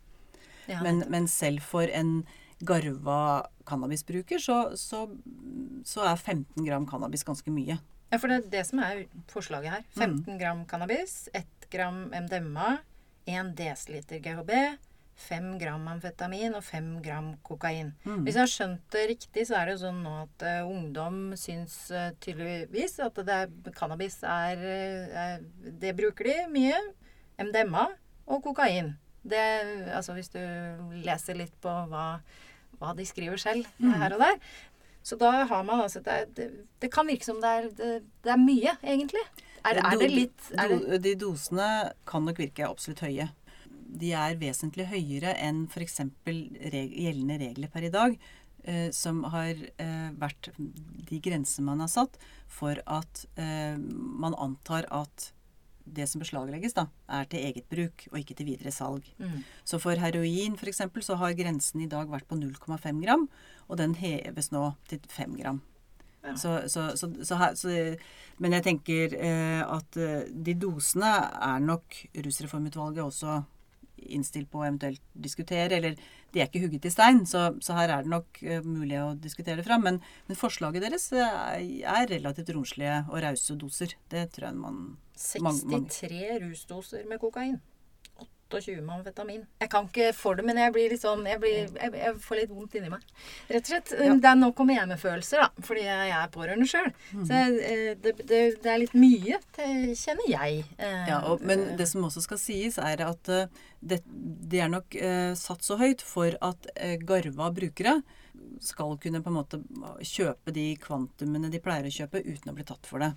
Speaker 1: Ja,
Speaker 3: Men, men selv for en garva cannabisbruker, så, så, så er 15 gram cannabis ganske mye.
Speaker 1: Ja, for det er det som er forslaget her.
Speaker 3: Mm.
Speaker 1: 15 gram cannabis, 1 gram MDMA, 1 dl GHB, 5 gram amfetamin og 5 gram kokain.
Speaker 3: Mm.
Speaker 1: Hvis jeg har skjønt det riktig, så er det jo sånn nå at uh, ungdom syns uh, tydeligvis at det er, cannabis er, eh, er Det bruker de mye. MDMA og kokain. Det, altså hvis du leser litt på hva, hva de skriver selv her og der. Så da har man altså Det, det, det kan virke som det er, det, det er mye, egentlig. Er, er det litt er
Speaker 3: Do- De dosene kan nok virke absolutt høye. De er vesentlig høyere enn f.eks. Reg gjeldende regler per i dag, eh, som har eh, vært de grenser man har satt for at eh, man antar at det som beslaglegges, da, er til eget bruk og ikke til videre salg.
Speaker 1: mm,
Speaker 3: Så for heroin f.eks. så har grensen i dag vært på 0,5 gram, og den heves nå til 5 gram.
Speaker 1: Ja.
Speaker 3: Så, så, så, så her, så, men jeg tenker eh, at eh, de dosene er nok Rusreformutvalget også innstilt på å eventuelt diskutere. Eller de er ikke hugget i stein, så, så her er det nok eh, mulig å diskutere det fram. Men, men forslaget deres er, er relativt romslige og rause doser. Det tror jeg man mange- mange-
Speaker 1: 63 rusdoser med kokain. 28 med amfetamin. Jeg kan ikke for det, men jeg blir litt sånn Jeg, blir, jeg, jeg får litt vondt inni meg. Rett og slett.
Speaker 3: Ja.
Speaker 1: Det er nok om hjemmefølelser, da. Fordi jeg er pårørende sjøl.
Speaker 3: Mm.
Speaker 1: Så jeg, eh, det, det, det er litt mye, det kjenner jeg. eh,
Speaker 3: Ja, og, Men det som også skal sies, er at eh, det, det er nok eh, satt så høyt for at eh, garva brukere skal kunne på en måte kjøpe de kvantumene de pleier å kjøpe, uten å bli tatt for det.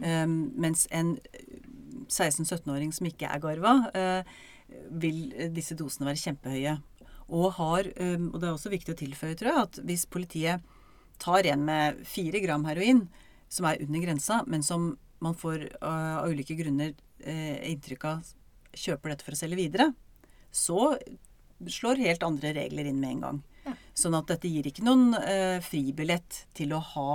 Speaker 3: Um, mens en 16-17-åring som ikke er garva, eh, vil disse dosene være kjempehøye. Og har, um, og det er også viktig å tilføye, tror jeg, at hvis politiet tar en med fire gram heroin, som er under grensa, men som man får uh, av ulike grunner inntrykk av kjøper dette for å selge videre, så slår helt andre regler inn med en gang.
Speaker 1: Ja.
Speaker 3: Sånn at dette gir ikke noen fribillett til å ha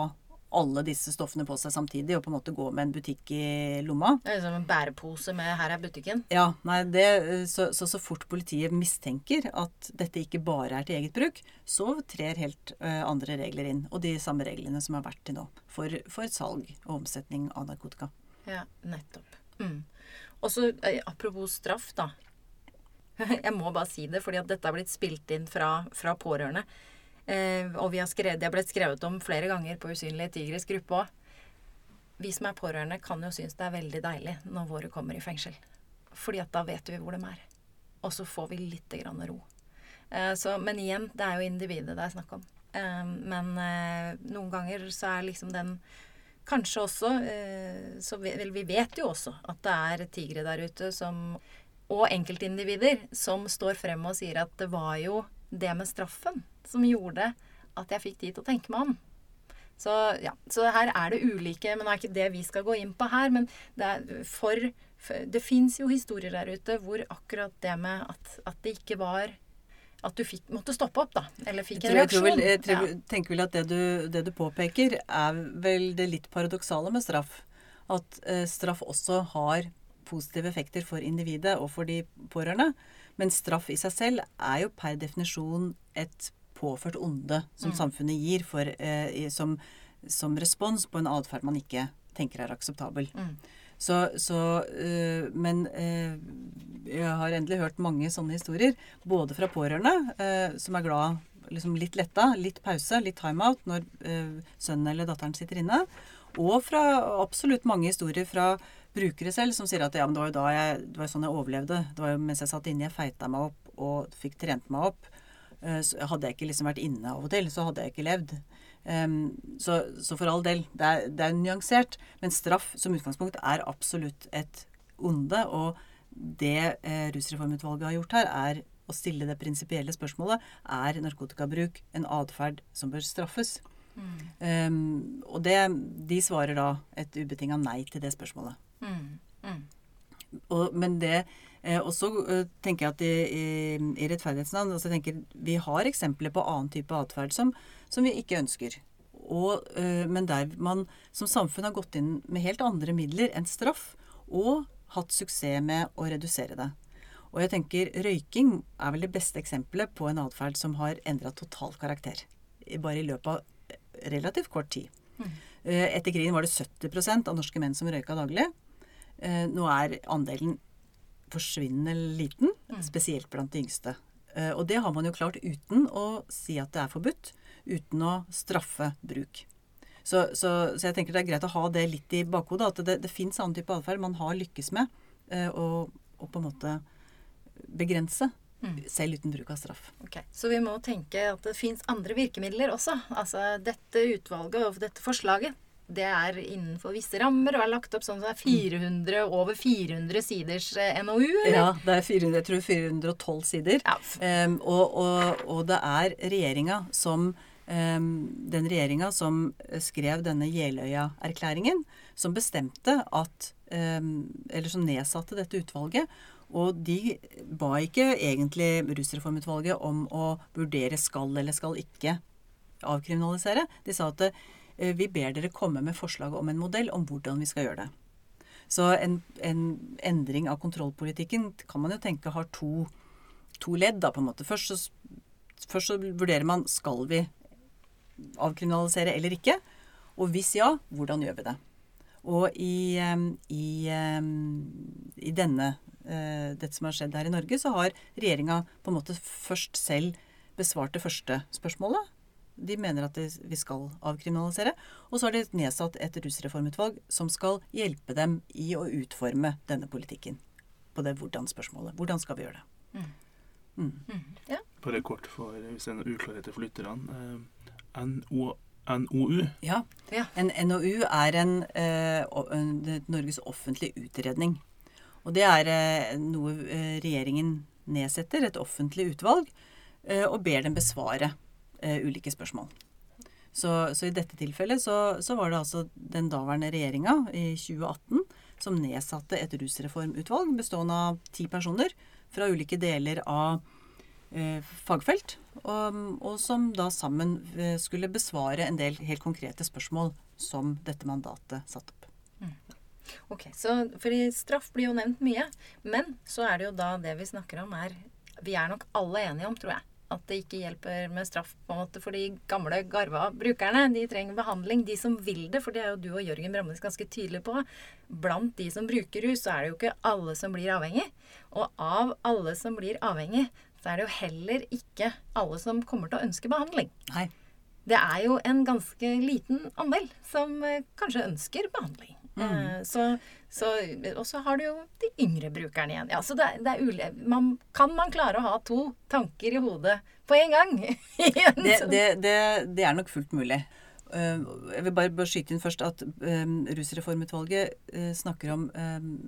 Speaker 3: alle disse stoffene på seg samtidig og på en måte gå med en butikk i lomma.
Speaker 1: Det er som en bærepose med 'her er butikken'.
Speaker 3: Ja, nei, det, så, så, så fort politiet mistenker at dette ikke bare er til eget bruk, så trer helt uh, andre regler inn. Og de samme reglene som har vært til nå for, for salg og omsetning av narkotika.
Speaker 1: Ja, nettopp. Mm. Og så eh, apropos straff, da. [laughs] Jeg må bare si det, fordi at dette har blitt spilt inn fra, fra pårørende. Eh, og vi har skrevet, det har blitt skrevet om flere ganger på Usynlige tigres gruppe òg. Vi som er pårørende, kan jo synes det er veldig deilig når våre kommer i fengsel. Fordi at da vet vi hvor de er. Og så får vi litt grann ro. Eh, så, men igjen, det er jo individet det er snakk om. Eh, men noen ganger så er liksom den Kanskje også så vi, vel, vi vet jo også at det er tigre der ute som Og enkeltindivider som står frem og sier at det var jo det med straffen som gjorde at jeg fikk tid til å tenke meg om. Så, ja, så her er det ulike Men det er ikke det vi skal gå inn på her. Men det, er for, det fins jo historier der ute hvor akkurat det med at, at det ikke var At du fikk, måtte stoppe opp, da. Eller fikk en
Speaker 3: Jeg tror, jeg tror
Speaker 1: reaksjon.
Speaker 3: vel, jeg tror,
Speaker 1: Ja.
Speaker 3: tenker vel at det du, det du påpeker, er vel det litt paradoksale med straff. At eh, straff også har positive effekter for individet og for de pårørende. Men straff i seg selv er jo per definisjon et påført onde som
Speaker 1: Mm.
Speaker 3: samfunnet gir for, eh, som, som respons på en atferd man ikke tenker er akseptabel.
Speaker 1: Mm.
Speaker 3: Så, så øh, Men øh, jeg har endelig hørt mange sånne historier. Både fra pårørende, øh, som er glad liksom litt letta, litt pause, litt timeout når sønnen eller datteren sitter inne. Og fra absolutt mange historier fra brukere selv som sier at ja, men det var jo da jeg, det var sånn jeg overlevde. Det var jo mens jeg satt inne, jeg feita meg opp og fikk trent meg opp. Eh, Så hadde jeg ikke liksom vært inne av og til, så hadde jeg ikke levd. Um, så, så for all del, det er, det er nyansert. Men straff som utgangspunkt er absolutt et onde. Og det eh, Rusreformutvalget har gjort her, er å stille det prinsipielle spørsmålet er narkotikabruk en atferd som bør straffes.
Speaker 1: Mm.
Speaker 3: Um, og det, de svarer da et ubetinga nei til det spørsmålet.
Speaker 1: Mm. Mm.
Speaker 3: Og, men det eh, også eh, tenker jeg at i, i, i rettferdighetens navn altså tenker, Vi har eksempler på annen type atferd som, som vi ikke ønsker. Og, eh, men der man som samfunn har gått inn med helt andre midler enn straff, og hatt suksess med å redusere det. Og jeg tenker røyking er vel det beste eksempelet på en atferd som har endra total karakter. Bare i løpet av relativt kort tid. Mm. Etter krigen var det 70% av norske menn som røyka daglig. Eh, Nå er andelen forsvinnende liten, spesielt blant de yngste. Eh, Og det har man jo klart uten å si at det er forbudt, uten å straffe bruk. Så, så, så jeg tenker det er greit å ha det litt i bakhodet, at det, det fins annen type atferd man har lykkes med, eh, og på en måte begrense, selv uten bruk av straff.
Speaker 1: Okay. Så vi må tenke at det fins andre virkemidler også. Altså dette utvalget og dette forslaget det er innenfor visse rammer og er lagt opp sånn at det er 400, over 400 siders eh, NOU? Eller?
Speaker 3: Ja, det er 400, jeg tror 412 sider.
Speaker 1: Ja.
Speaker 3: Um, og, og, og det er regjeringa som um, Den regjeringa som skrev denne Jeløya-erklæringen, som bestemte at um, Eller som nedsatte dette utvalget. Og de ba ikke egentlig Rusreformutvalget om å vurdere skal eller skal ikke avkriminalisere. De sa at Eh, vi ber dere komme med forslag om en modell om hvordan vi skal gjøre det. Så en, en endring av kontrollpolitikken kan man jo tenke har to, to ledd. da på en måte. Først så, først så vurderer man skal vi avkriminalisere eller ikke. Og hvis ja, hvordan gjør vi det? Og i, i, i denne, eh, dette som har skjedd her i Norge, så har regjeringa på en måte først selv besvart det første spørsmålet. De mener at vi skal avkriminalisere. Og så har de nedsatt et rusreformutvalg som skal hjelpe dem i å utforme denne politikken. På det hvordan-spørsmålet. Hvordan skal vi gjøre det? Mm.
Speaker 2: Mm. Mm. Ja. Bare kort for hvis det er noen uklarheter for lytterne. Eh, NO, NOU?
Speaker 3: Ja. ja. En NOU er en, eh, Norges offentlige utredning. Og det er eh, noe eh, regjeringen nedsetter, et offentlig utvalg, og ber dem besvare ulike spørsmål. Så, så, i dette tilfellet så, så, var det altså den daværende regjeringa i 2018 som nedsatte et rusreformutvalg bestående av ti personer fra ulike deler av eh, fagfelt, og, og, som da sammen eh, skulle besvare en del helt konkrete spørsmål som dette mandatet satte opp. Mm.
Speaker 1: Ok, så fordi Straff blir jo nevnt mye, men så er det jo da det vi snakker om er Vi er nok alle enige om, tror jeg, at det ikke hjelper med straff på en måte for de gamle, garva brukerne. De trenger behandling, de som vil det. For det er jo du og Jørgen Bramnes ganske tydelige på. Blant de som bruker rus, så er det jo ikke alle som blir avhengig. Og av alle som blir avhengig, så er det jo heller ikke alle som kommer til å ønske behandling.
Speaker 3: Nei.
Speaker 1: Det er jo en ganske liten andel som eh, kanskje ønsker behandling. Mm. Eh, så, så, og så har du jo de yngre brukerne igjen. Ja, så det, det er man, Kan man klare å ha to tanker i hodet på en gang? [laughs]
Speaker 3: det, det, det, det, er nok fullt mulig. Uh, jeg vil bare, skyte inn først at um, Rusreformutvalget snakker om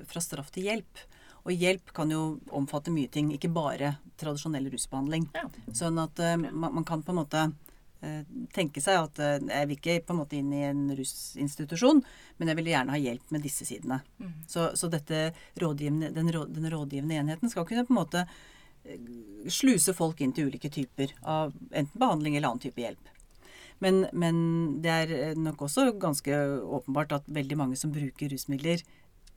Speaker 3: fra straff til hjelp. Og hjelp kan jo omfatte mye ting, ikke bare tradisjonell rusbehandling. Ja. Sånn at man, man, kan på en måte Eh, tenke seg at eh, jeg vil ikke på en måte inn i en rusinstitusjon, men jeg vil gjerne ha hjelp med disse sidene. Mm. Så, så rådgivende, den, den, rådgivende enheten skal kunne på en måte eh, sluse folk inn til ulike typer av enten behandling eller annen type hjelp. Men, men det er nok også ganske åpenbart at veldig mange som bruker rusmidler,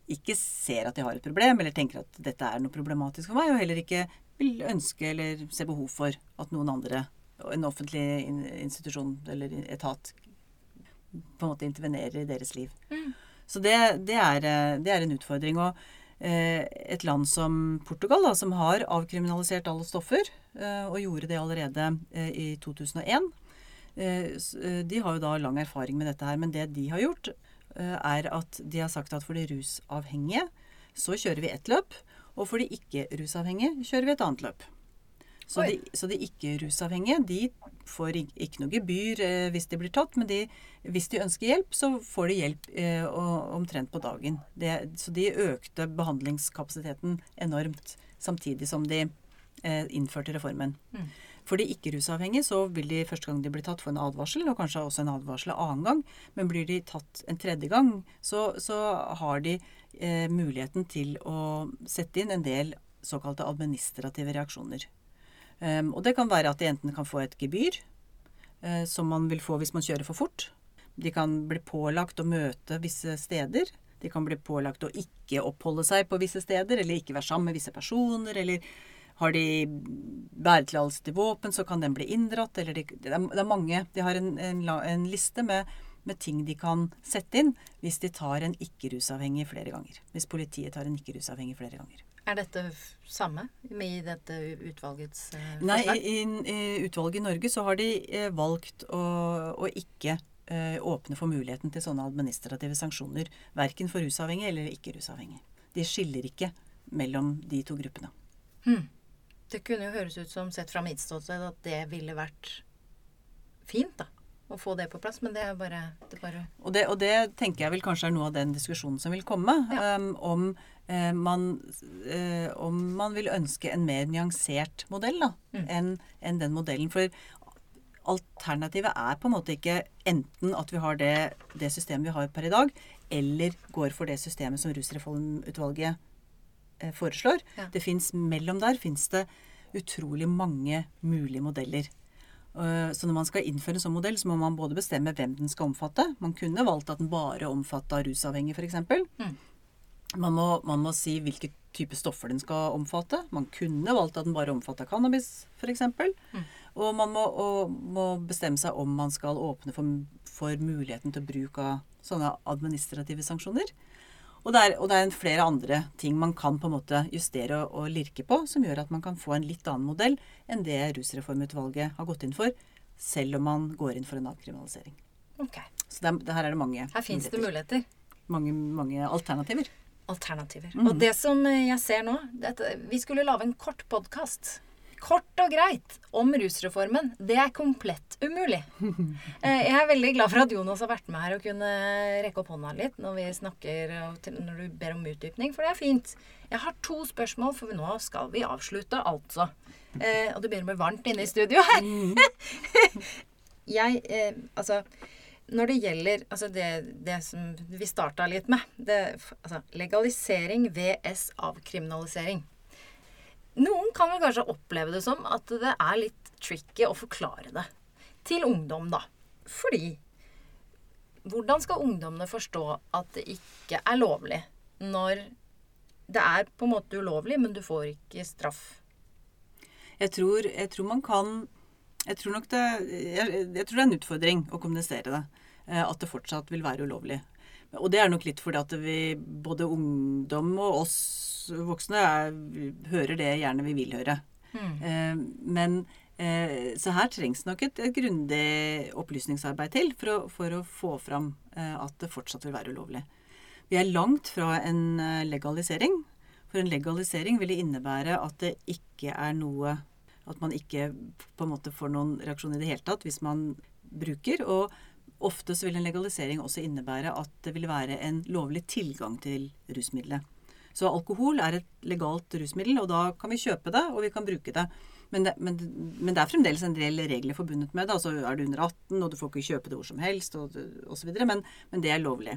Speaker 3: ikke ser at de har et problem, eller tenker at dette er noe problematisk for meg, og heller ikke vil ønske eller se behov for at noen andre en offentlig institusjon eller etat på en måte intervenerer i deres liv. Mm. Så det, det, er, eh, det, er, en utfordring. Og eh, et land som Portugal, da, som har avkriminalisert alle stoffer, eh, og gjorde det allerede i 2001, eh, eh, de har jo da lang erfaring med dette her. Men det de har gjort, er at de har sagt at for de rusavhengige så kjører vi ett løp, og for de ikke-rusavhengige kjører vi et annet løp. Så de, så de ikke-rusavhengige de får ikke noe gebyr eh, hvis de blir tatt, men de, hvis de ønsker hjelp, så får de hjelp eh, omtrent på dagen. Det, så de økte behandlingskapasiteten enormt samtidig som de eh, innførte reformen. Mm. For de ikke-rusavhengige så vil de første gang de blir tatt, få en advarsel, og kanskje også en advarsel en annen gang. Men blir de tatt en tredje gang, så, så har de eh, muligheten til å sette inn en del såkalte administrative reaksjoner. Um, og det kan være at de enten kan få et gebyr, uh, som man vil få hvis man kjører for fort. De kan bli pålagt å møte visse steder. De kan bli pålagt å ikke oppholde seg på visse steder, eller ikke være sammen med visse personer, eller har de bæretillatelse til våpen, så kan den bli inndratt. Eller de, det, er, det, er, mange. De har en, en, en liste med, med, ting de kan sette inn hvis de tar en ikke-rusavhengig flere ganger. Hvis politiet tar en ikke-rusavhengig flere ganger.
Speaker 1: Er dette samme i dette utvalgets
Speaker 3: eh, forslag? Nei, i, i, utvalget i Norge så har de eh, valgt å, å ikke eh, åpne for muligheten til sånne administrative sanksjoner. Verken for rusavhengig eller ikke rusavhengig. De skiller ikke mellom de to gruppene.
Speaker 1: Det kunne jo høres ut som, sett fra mitt ståsted, at det ville vært fint, da. Å få det på plass. Men det er bare, det er bare
Speaker 3: Og det, og det tenker jeg vel kanskje er noe av den diskusjonen som vil komme.
Speaker 1: Ja.
Speaker 3: um, om, eh, man, eh, om man vil ønske en mer nyansert modell da, enn en den modellen. For alternativet er på en måte ikke enten at vi har det, det systemet vi har per i dag, eller går for det systemet som Rusreformutvalget eh, foreslår.
Speaker 1: Ja.
Speaker 3: Det fins mellom der fins det utrolig mange mulige modeller. Eh, Så når man skal innføre en sånn modell, så må man både bestemme hvem den skal omfatte. Man kunne valgt at den bare omfatta rusavhengige, f.eks.
Speaker 1: Mm.
Speaker 3: Man, må, man må si hvilke type stoffer den skal omfatte. Man kunne valgt at den bare omfatta cannabis, f.eks.
Speaker 1: Mm.
Speaker 3: Og man må, og må bestemme seg om man skal åpne for, for muligheten til bruk av sånne administrative sanksjoner. Og det, er, og det er flere andre ting man kan på en måte justere og, og lirke på, som gjør at man kan få en litt annen modell enn det Rusreformutvalget har gått inn for, selv om man går inn for en avkriminalisering.
Speaker 1: Ok.
Speaker 3: Så det, det her er det mange
Speaker 1: Her fins det
Speaker 3: muligheter. Mange, mange alternativer.
Speaker 1: Alternativer.
Speaker 3: Mm.
Speaker 1: Og det som jeg ser nå dette, Vi skulle lage en kort podkast. Kort og greit om rusreformen. Det er komplett umulig. Eh, Jeg er veldig glad for at Jonas har vært med her og kunne rekke opp hånda litt når vi snakker når du ber om utdypning, for det er fint. Jeg har to spørsmål, for nå skal vi avslutte, altså. Eh, og det begynner med varmt inne i studio her. [laughs] jeg eh, Altså når det gjelder altså det, det som vi starta litt med det, altså Legalisering vs avkriminalisering. Noen kan vel kanskje oppleve det som at det er litt tricky å forklare det. Til ungdom, da. Fordi Hvordan skal ungdommene forstå at det ikke er lovlig når det er på en måte ulovlig, men du får ikke straff?
Speaker 3: Jeg tror, jeg tror man kan jeg tror nok det jeg, jeg tror det er en utfordring å kommunisere det. eh, At det fortsatt vil være ulovlig. Og det er nok litt fordi at vi, både ungdom og oss voksne, er, hører det gjerne vi vil høre. Eh, Men eh, Så her trengs nok et, et grundig opplysningsarbeid til for å, for å få fram eh, at det fortsatt vil være ulovlig. Vi er langt fra en legalisering. For en legalisering ville innebære at det ikke er noe At man ikke på en måte får noen reaksjon i det hele tatt hvis man bruker. Og ofte så vil en legalisering også innebære at det vil være en lovlig tilgang til rusmiddelet. Så alkohol er et legalt rusmiddel, og da kan vi kjøpe det, og vi kan bruke det. Men det, men, men det er fremdeles en del regler forbundet med det. Altså er du under 18, og du får ikke kjøpe det hvor som helst, og osv. Men, men det er lovlig.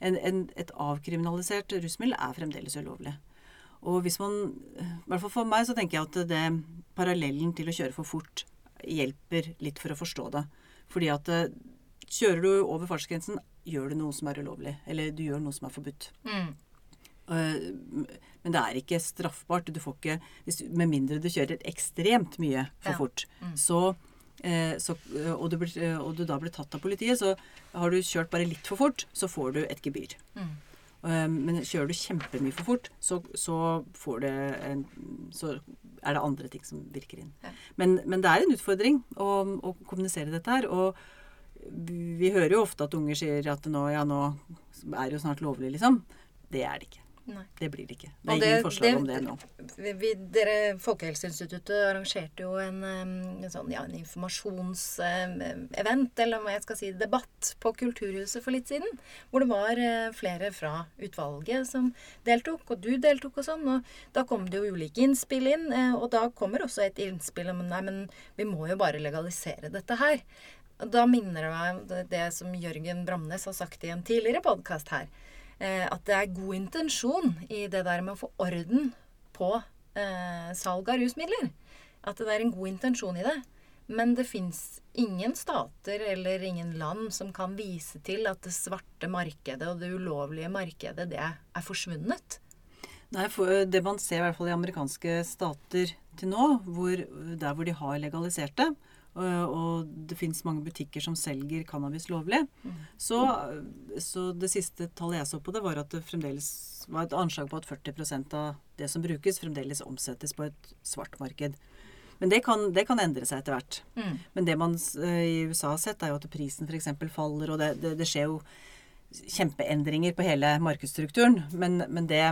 Speaker 3: En, en, et avkriminalisert rusmiddel er fremdeles ulovlig. Og hvis man I hvert fall for meg så tenker jeg at det parallellen til å kjøre for fort hjelper litt for å forstå det. Fordi at eh, kjører du over fartsgrensen, gjør du noe som er ulovlig. Eller du gjør noe som er forbudt.
Speaker 1: Mm.
Speaker 3: Eh, Men det er ikke straffbart. Du får ikke, hvis, med mindre du kjører ekstremt mye for
Speaker 1: Ja.
Speaker 3: fort. Så, eh, så, eh, og, du blir, eh, og du da blir tatt av politiet, så har du kjørt bare litt for fort, så får du et gebyr.
Speaker 1: Mm.
Speaker 3: Men kjører du kjempemye for fort, så, så, får det en, så er det andre ting som virker inn.
Speaker 1: Ja.
Speaker 3: Men, men det er en utfordring å, å kommunisere dette her. Og vi hører jo ofte at unger sier at nå, ja, nå er det jo snart lovlig, liksom. Det er det ikke.
Speaker 1: Nei.
Speaker 3: Det blir det ikke. Det er
Speaker 1: det-
Speaker 3: ingen forslag
Speaker 1: det-
Speaker 3: om det nå.
Speaker 1: Vi, dere, Folkehelseinstituttet arrangerte jo en, en sånn ja, en informasjonsevent, eller hva jeg skal si, debatt, på Kulturhuset for litt siden. Hvor det var eh, flere fra utvalget som deltok, og du deltok og sånn. Og da kom det jo ulike innspill inn, eh, og da kommer også et innspill om nei, men vi må jo bare legalisere dette her. Da minner det meg det som Jørgen Bramnes har sagt i en tidligere podkast her. Eh, at det er god intensjon i det der med å få orden på eh, salg av rusmidler. At det er en god intensjon i det. Men det fins ingen stater eller ingen land som kan vise til at det svarte markedet og det ulovlige markedet, det er forsvunnet.
Speaker 3: Nei, for Det man ser i hvert fall i amerikanske stater til nå, hvor, der hvor de har legalisert det, og, og det fins mange butikker som selger cannabis lovlig, så, så det siste tallet jeg så på det, var at det fremdeles var et anslag på at 40% av det som brukes, fremdeles omsettes på et svart marked. Men det kan, det kan endre seg etter hvert.
Speaker 1: Mm.
Speaker 3: Men det man eh, i USA har sett, er jo at prisen f.eks. faller, og det, det, det skjer jo kjempeendringer på hele markedsstrukturen. Men, men det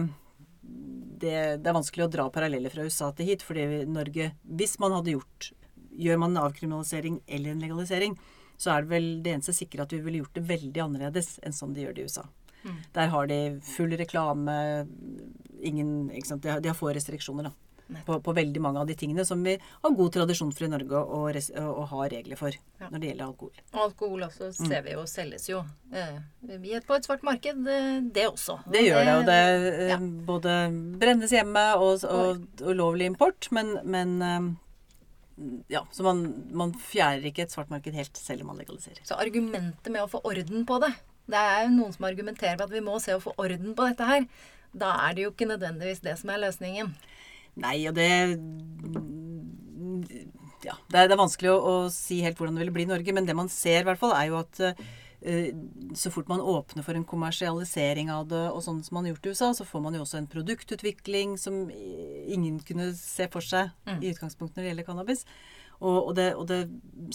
Speaker 3: det, det, er vanskelig å dra paralleller fra USA til hit. fordi Norge, hvis man hadde gjort Gjør man en avkriminalisering eller en legalisering, så er det vel det eneste sikre at vi ville gjort det veldig annerledes enn sånn de gjør det i USA. Mm. Der har de full reklame, ingen ikke sant? De har, de har få restriksjoner, da på, på, veldig mange av de tingene som vi har god tradisjon for i Norge å, ha regler for ja. når det gjelder alkohol.
Speaker 1: Og alkohol også mm. ser vi jo selges jo eh, på et svart marked, eh, det også.
Speaker 3: Det gjør det, og det eh, ja. både brennes hjemme og, og, og lovlig import, men, men eh, ja, så man, man fjærer ikke et svart marked helt selv om man legaliserer.
Speaker 1: Så argumentet med å få orden på det Det er jo noen som argumenterer på at vi må se å få orden på dette her. Da er det jo ikke nødvendigvis det som er løsningen.
Speaker 3: Nei, og det Ja, det er, det er vanskelig å, å, si helt hvordan det vil bli i Norge, men det man ser i hvert fall, er jo at uh, så fort man åpner for en kommersialisering av det, og sånn som man har gjort i USA, så får man jo også en produktutvikling som ingen kunne se for seg mm. i utgangspunktet når det gjelder cannabis. Og, og, det, og det,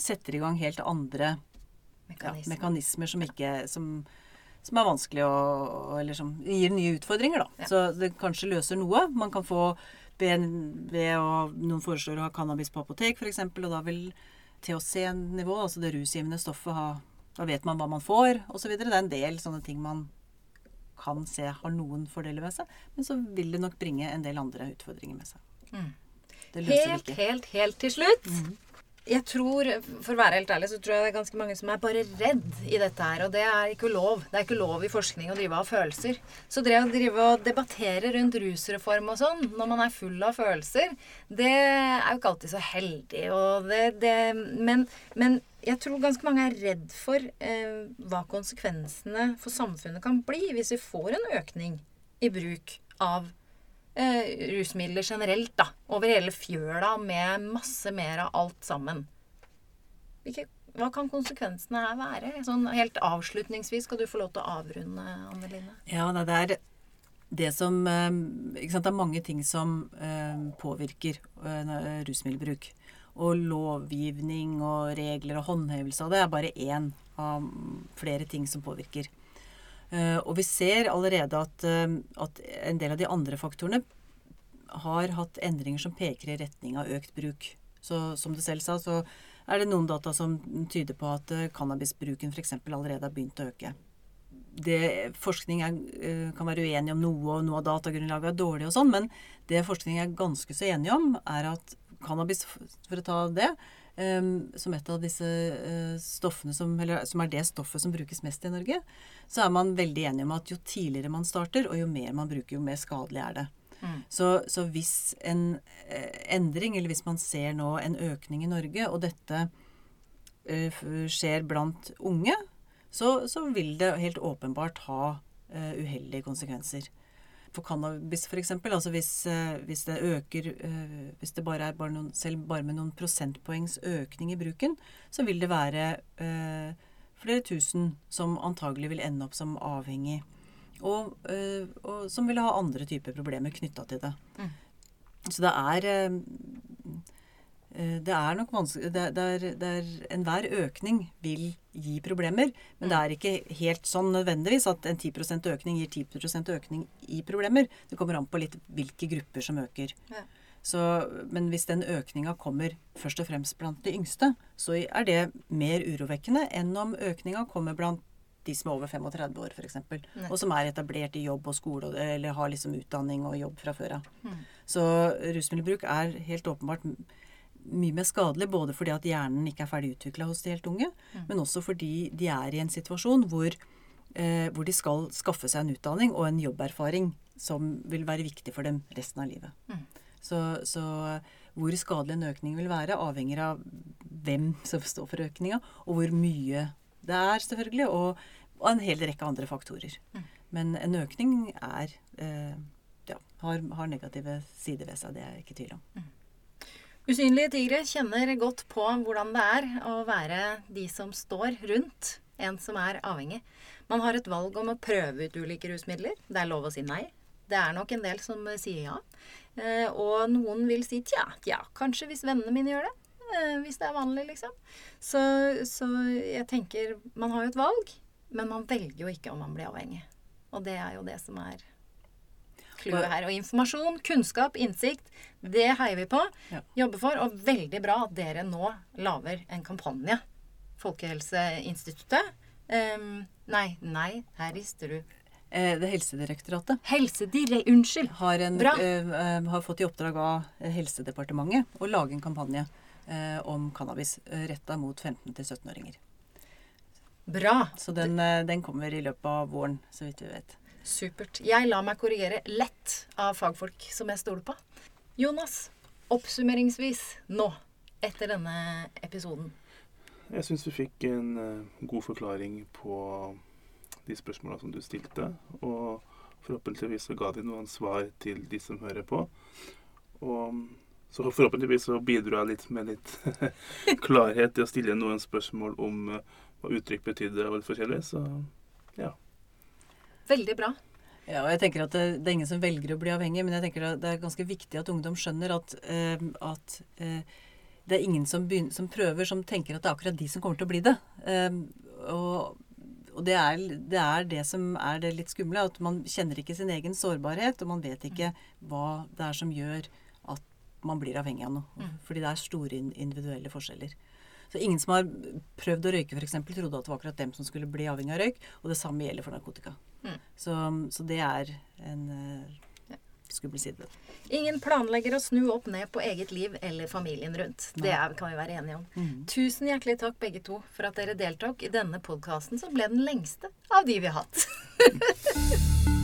Speaker 3: setter i gang helt andre mekanismer, ja, mekanismer som ikke som, som er vanskelig å Eller som gir nye utfordringer, da. Ja. Så det kanskje løser noe. Man kan få ved, ved å Noen foreslår å ha cannabis på apotek, f.eks., og da vil THC-nivå, altså det rusgivende stoffet, ha Da vet man hva man får, osv. Det er en del sånne ting man kan se har noen fordeler ved seg, men så vil det nok bringe en del andre utfordringer med seg. Mm.
Speaker 1: Helt, helt, helt til slutt. Mm jeg tror, For å være helt ærlig, så tror jeg det er ganske mange som er bare redd i dette her. Og det er ikke lov. Det er ikke lov i forskning å drive av følelser. Så det å drive og debattere rundt rusreform og sånn når man er full av følelser, det er jo ikke alltid så heldig. Det, det, men, men, jeg tror ganske mange er redd for eh, hva konsekvensene for samfunnet kan bli hvis vi får en økning i bruk av eh, rusmidler generelt, da. Over hele fjøla med masse mer av alt sammen. Hvilke, hva kan konsekvensene her være? Sånn helt avslutningsvis skal du få lov til å avrunde, Anneline.
Speaker 3: Ja, det er det som eh, sant, Det er mange ting som eh, påvirker eh, rusmiddelbruk. Og lovgivning og regler og håndhevelse av det er bare én av flere ting som påvirker. Eh, og vi ser allerede at, eh, at, en del av de andre faktorene har hatt endringer som peker i retning av økt bruk. Så som du selv sa, så er det noen data som tyder på at eh, cannabisbruken f.eks. allerede har begynt å øke. Det, forskning er, kan være uenig om noe, og noe av datagrunnlaget er dårlig og sånn, men det forskning er ganske så enig om, er at cannabis, for å ta det, som et av disse uh, stoffene som, eller, som er det stoffet som brukes mest i Norge, så er man veldig enig om at jo tidligere man starter, og jo mer man bruker, jo mer skadelig er det. Mm. Så, så, hvis en eh, endring, eller hvis man ser nå en økning i Norge, og dette eh, skjer blant unge, så, så, vil det helt åpenbart ha eh, uheldige konsekvenser for cannabis f.eks. Altså hvis, eh, hvis, det øker eh, Hvis det bare er bare noen, selv bare med noen prosentpoengs økning i bruken, så vil det være eh, flere tusen som antagelig vil ende opp som avhengig. Og, og som vil ha andre typer problemer knytta til det. Mm. Så det er det er nok vanskelig er, er, Enhver økning vil gi problemer. Men det er ikke helt sånn nødvendigvis at en 10% økning gir 10% økning i problemer. Det kommer an på litt hvilke grupper som øker. Ja. Så, men hvis den økninga kommer først og fremst blant de yngste, så er det mer urovekkende enn om økninga kommer blant de som er over 35 år, f.eks. Og som er etablert i jobb og skole, eller har liksom utdanning og jobb fra før av. Mm. Så rusmiddelbruk er helt åpenbart mye mer skadelig, både fordi at hjernen ikke er ferdig utvikla hos de helt unge, mm. men også fordi de er i en situasjon hvor, eh, hvor, de skal skaffe seg en utdanning og en jobberfaring som vil være viktig for dem resten av livet. Mm. Så, så, hvor skadelig en økning vil være, avhenger av hvem som står for økninga, og hvor mye det er, selvfølgelig, og, og en hel rekke andre faktorer. Mm. Men en økning er eh, ja, har, har, negative sider ved seg, det er jeg ikke i tvil om.
Speaker 1: Usynlige tigre kjenner godt på hvordan det er å være de som står rundt en som er avhengig. Man har et valg om å prøve ut ulike rusmidler. Det er lov å si nei. Det er nok en del som sier ja. Eh, og noen vil si tja, tja, kanskje hvis vennene mine gjør det. Eh, hvis det er vanlig, liksom. Så, så jeg tenker Man har jo et valg, men man velger jo ikke om man blir avhengig. Og det er jo det som er clouet her. Og informasjon, kunnskap, innsikt, det heier vi på.
Speaker 3: Ja.
Speaker 1: Jobber for. Og veldig bra at dere nå lager en kampanje. Folkehelseinstituttet. Um, nei, nei, her rister du.
Speaker 3: Det er Helsedirektoratet
Speaker 1: Helsedire... Unnskyld.
Speaker 3: har, en, eh, eh, har fått i oppdrag av Helsedepartementet å lage en kampanje uh, om cannabis eh, retta mot 15-17-åringer.
Speaker 1: Bra.
Speaker 3: Så den, uh, den kommer i løpet av våren, så vidt vi vet.
Speaker 1: Supert. Jeg lar meg korrigere lett av fagfolk som jeg stoler på. Jonas, oppsummeringsvis nå, etter denne episoden.
Speaker 2: Jeg syns vi fikk en eh, god forklaring på de spørsmåla som du stilte. Og forhåpentligvis så ga de noen svar til de som hører på. Og så forhåpentligvis så bidro jeg litt med litt [laughs] klarhet til å stille noen spørsmål om eh, hva uttrykk betydde og litt forskjellig. Så ja.
Speaker 1: Veldig bra.
Speaker 3: Ja, og jeg tenker at det, det er ingen som velger å bli avhengig, men jeg tenker at det er ganske viktig at ungdom skjønner at, uh, at uh, det er ingen som, begynner, som prøver, som tenker at det er akkurat de som kommer til å bli det. Eh, og og det, er, det er det som er det litt skumle, at man kjenner ikke sin egen sårbarhet, og man vet ikke hva det er som gjør at man blir avhengig av noe. Fordi det er store individuelle forskjeller. Så ingen som har prøvd å røyke f.eks., trodde at det var akkurat dem som skulle bli avhengig av røyk. Og det samme gjelder for narkotika.
Speaker 1: Mm.
Speaker 3: Så, så det er en uh, skummel side.
Speaker 1: Ingen planlegger å snu opp ned på eget liv eller familien rundt. Det er, kan vi være enige om.
Speaker 3: Mm.
Speaker 1: Tusen hjertelig takk begge to for at dere deltok i denne podkasten, som ble den lengste av de vi har hatt. [laughs]